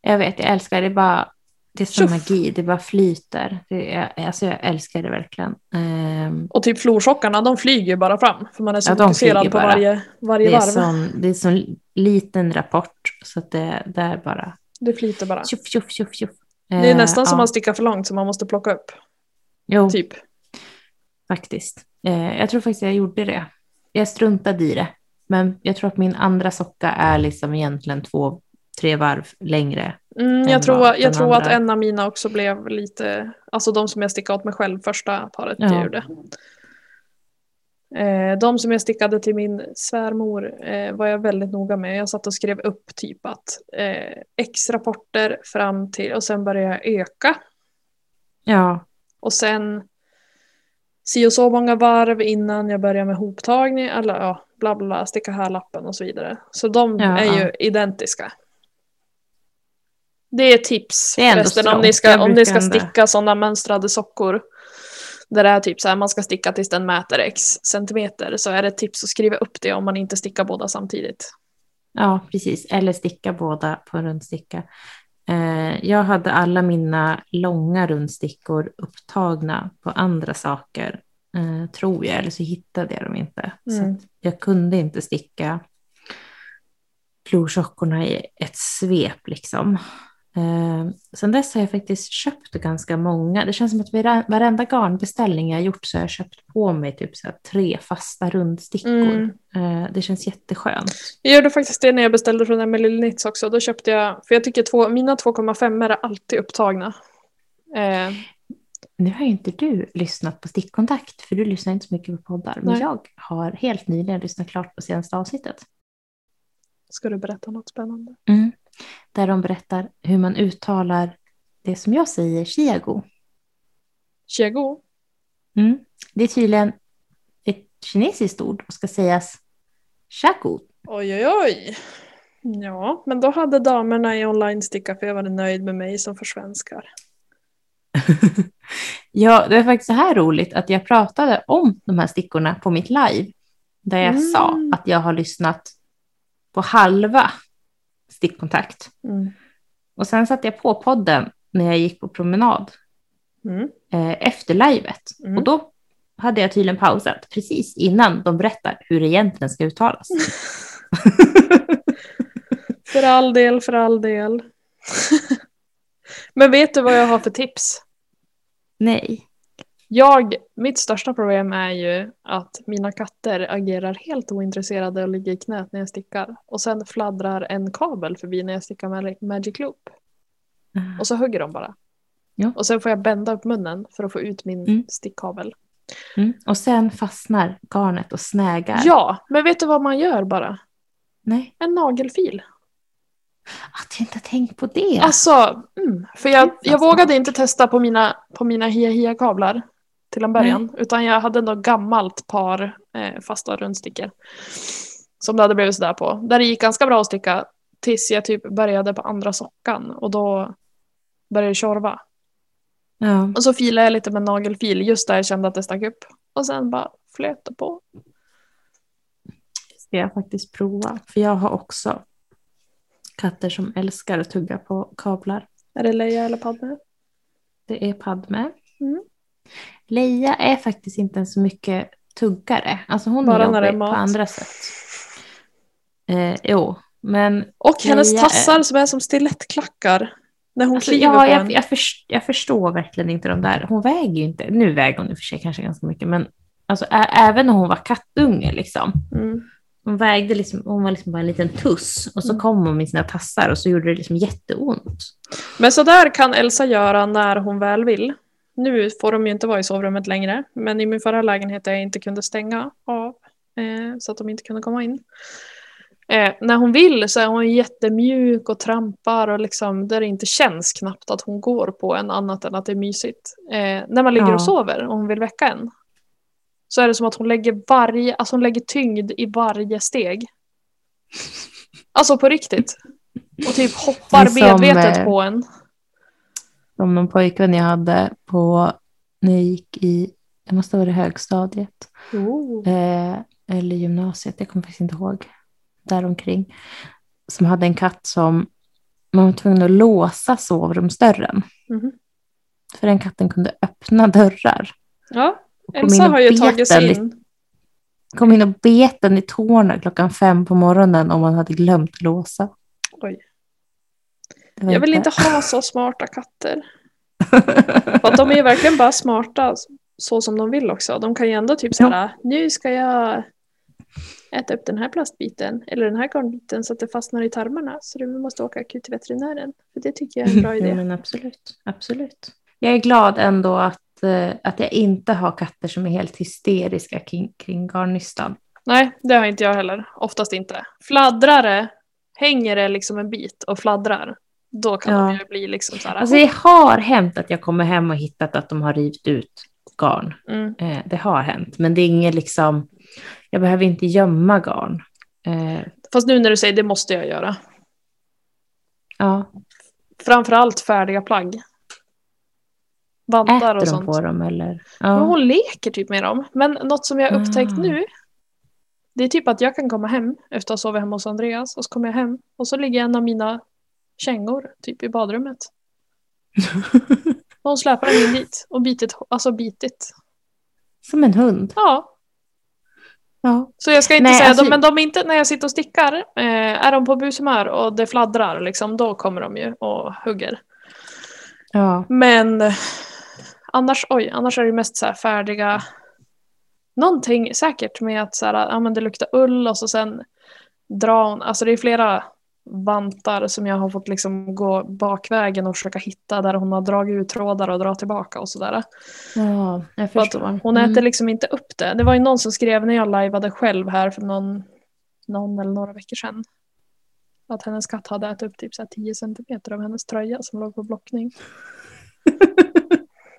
jag vet, jag älskar det. Bara det är som magi, det bara flyter. Det är, alltså jag älskar det verkligen. Ehm, Och typ florsockarna, de flyger bara fram. För man är så Ja, fokuserad på varje, varje det, är varv. sån, det är sån liten rapport så att det, är bara Det flyter bara. tjoff, tjoff, tjoff, tjoff. Det är Eh, nästan som ja. man stickar för långt så man måste plocka upp. Jo, Typ. faktiskt. Eh, jag tror faktiskt jag gjorde det. Jag struntade i det. Men jag tror att min andra socka är liksom egentligen två, tre varv längre. Mm, jag tror, jag tror att en av mina också blev lite, alltså de som jag stickade åt mig själv första paret Ja. jag gjorde. Eh, de som jag stickade till min svärmor eh, var jag väldigt noga med. Jag satt och skrev upp typ att eh, X-rapporter fram till och sen började jag öka. Ja, Och sen si och så många varv innan jag börjar med hoptagning, eller ja, bla bla, sticka här lappen och så vidare. Så de Ja, är ju identiska. Det är tips Det är förresten om ni ska, om ni ska sticka sådana mönstrade sockor. Där det är typ så här, man ska sticka tills den mäter x centimeter så är det ett tips att skriva upp det om man inte stickar båda samtidigt. ja, precis. Eller sticka båda på en rundsticka. Eh, jag hade alla mina långa rundstickor upptagna på andra saker, eh, tror jag. Eller så hittade jag dem inte. Så Mm. att jag kunde inte sticka florsockorna i ett svep liksom. Eh, sen dess har jag faktiskt köpt ganska många. Det känns som att vare- varenda garnbeställning jag gjort så har jag köpt på mig typ så tre fasta rundstickor. Mm. Eh, det känns jätteskönt. Jag gjorde faktiskt det när jag beställde från Emily Knits också. Då köpte jag, för jag tycker två, mina 2,5 är alltid upptagna. Eh, Nu har ju inte du lyssnat på stickkontakt, för du lyssnar inte så mycket på poddar. Men Nej. jag har helt nyligen lyssnat klart på senaste avsnittet. ska du berätta något spännande? Mm. Där de berättar hur man uttalar det som jag säger, chiago. Chiago? Mm. Det är tydligen ett kinesiskt ord och ska sägas chago. Oj, oj, oj. Ja, men då hade damerna i online-sticka för jag var nöjd med mig som försvenskar. ja, det är faktiskt så här roligt att jag pratade om de här stickorna på mitt live. Där jag Mm. sa att jag har lyssnat på halva stickkontakt. Mm. Och sen satte jag på podden när jag gick på promenad Mm. eh, efter livet. Mm. Och då hade jag tydligen pausat precis innan de berättar hur det egentligen ska uttalas. För all del, för all del. men vet du vad jag har för tips? Nej. Jag, mitt största problem är ju att mina katter agerar helt ointresserade och ligger i knät när jag stickar. Och sen fladdrar en kabel förbi när jag stickar med Magic Loop. Och så hugger de bara. Ja. Och sen får jag bända upp munnen för att få ut min Mm. stickkabel. Mm. Och sen fastnar garnet och snägar. Ja, men vet du vad man gör bara? Nej, En nagelfil. att jag inte tänkt på det. Alltså, mm, för jag, jag vad vågade inte testa på mina, på mina hia-hia-kablar till en början. Utan jag hade något gammalt par eh, fasta rundstickor. Som det hade blivit sådär på. Där det gick ganska bra att sticka tills jag typ började på andra sockan. Och då började det tjorva. ja. Och så filade jag lite med nagelfil just där jag kände att det stack upp. Och sen bara flöt det på. ska jag faktiskt prova. För jag har också katter som älskar att tugga på kablar. Är det Leia eller Padme? Det är Padme. Mm. Leia är faktiskt inte en så mycket tuggare. Alltså hon Bara är jobbig på andra sätt. Eh, jo, men Och hennes Leia är- tassar som är som stilettklackar. När hon alltså, kliver ja, på jag, en. jag, först, jag förstår verkligen inte de där. Hon väger ju inte, nu väger hon i och för sig kanske ganska mycket, men alltså, även när hon var kattunge liksom, Mm. hon vägde liksom, hon var liksom bara en liten tuss och så Mm. kom hon med sina tassar och så gjorde det liksom jätteont. Men så där kan Elsa göra när hon väl vill. Nu får de ju inte vara i sovrummet längre, men i min förra lägenhet där jag inte kunde stänga av eh, så att de inte kunde komma in. Eh, när hon vill så är hon jättemjuk och trampar och liksom där det inte känns knappt att hon går på en annat än att det är mysigt. Eh, när man ligger Ja. och sover och hon vill väcka en så är det som att hon lägger varje, alltså hon lägger tyngd i varje steg. Alltså på riktigt. Och typ hoppar som, medvetet eh, på en. Som någon pojkvän jag hade på, när jag gick i, det måste ha varit högstadiet. Oh. eh, eller gymnasiet, jag kommer faktiskt inte ihåg, däromkring, som hade en katt som man var tvungen att låsa sovrumsdörren. Mhm. För den katten kunde öppna dörrar. Ja, Elsa har ju tagit sig i- in. Kom in och bet den i tårna klockan fem på morgonen om man hade glömt låsa. Oj. Jag vill inte ha så smarta katter. För att de är ju verkligen bara smarta så som de vill också. De kan ju ändå typ såhär, nu ska jag äta upp den här plastbiten eller den här garnbiten så att det fastnar i tarmarna så du måste åka akut till veterinären. För det tycker jag är en bra Ja, idé. men absolut, absolut. Jag är glad ändå att, eh, att jag inte har katter som är helt hysteriska kring, kring garnnystan. Nej, det har inte jag heller. Oftast inte. Fladdrare, hänger det liksom en bit och fladdrar, då kan de Ja. ju bli liksom såhär. Alltså det har hänt att jag kommer hem och hittat att de har rivit ut garn. mm. Eh, det har hänt, men det är inget liksom, jag behöver inte gömma garn. Eh, Fast nu när du säger det måste jag göra. ja, Framförallt färdiga plagg. Vantar äter och de sånt. på dem eller? Men Ja. hon leker typ med dem. Men något som jag har upptäckt Ah. nu. Det är typ att jag kan komma hem efter att ha sovit hemma hos Andreas. Och så kommer jag hem och så ligger en av mina kängor typ i badrummet. Hon släpar den in dit och bitit. Alltså bitit. Som en hund. Ja. Ja. Så jag ska inte Nej, säga alltså- men de är inte, när jag sitter och stickar, eh, är de på bushumör och det fladdrar liksom, då kommer de ju och hugger. ja. Men annars, oj, annars är det mest så här färdiga Någonting säkert med att så här, ja, men det luktar ull och så sen dra hon, alltså det är flera vantar som jag har fått liksom gå bakvägen och försöka hitta där hon har dragit ut trådar och dra tillbaka och sådär. ja, jag förstår. hon Mm. äter liksom inte upp det. Det var ju någon som skrev när jag lajvade själv här för någon, någon eller några veckor sedan. Att hennes katt hade ätit upp typ så här 10 centimeter av hennes tröja som låg på blockning.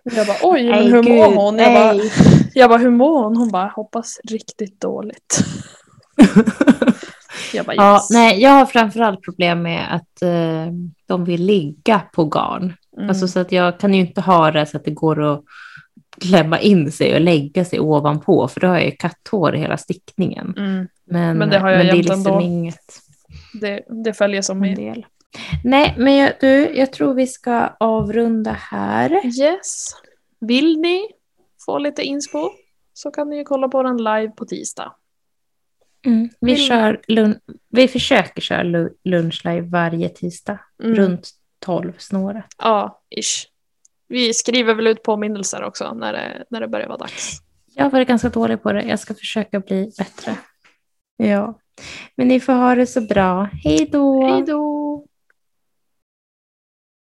Jag bara oj, men hur mår hon? Jag bara, jag bara hur mår hon? Hon bara hoppas riktigt dåligt. Jag bara Ja, yes. nej, jag har framförallt problem med att eh, de vill ligga på garn. Mm. Alltså, så att jag kan ju inte ha det så att det går att klämma in sig och lägga sig ovanpå, för då har jag ju katthår i hela stickningen. mm. Men, Men det har jag men det är liksom ändå. inget det, det följer som en del. Nej, men jag, du, jag tror vi ska avrunda här. Yes. Vill ni få lite inspo så kan ni ju kolla på den live på tisdag. Mm. Vi, kör lun- vi försöker köra lu- lunchlive varje tisdag, Mm. runt 12 snåret. Ja, ish. Vi skriver väl ut påminnelser också när det, när det börjar vara dags. Jag har varit ganska dålig på det. Jag ska försöka bli bättre. Ja. Men ni får ha det så bra. Hej då! Hej då!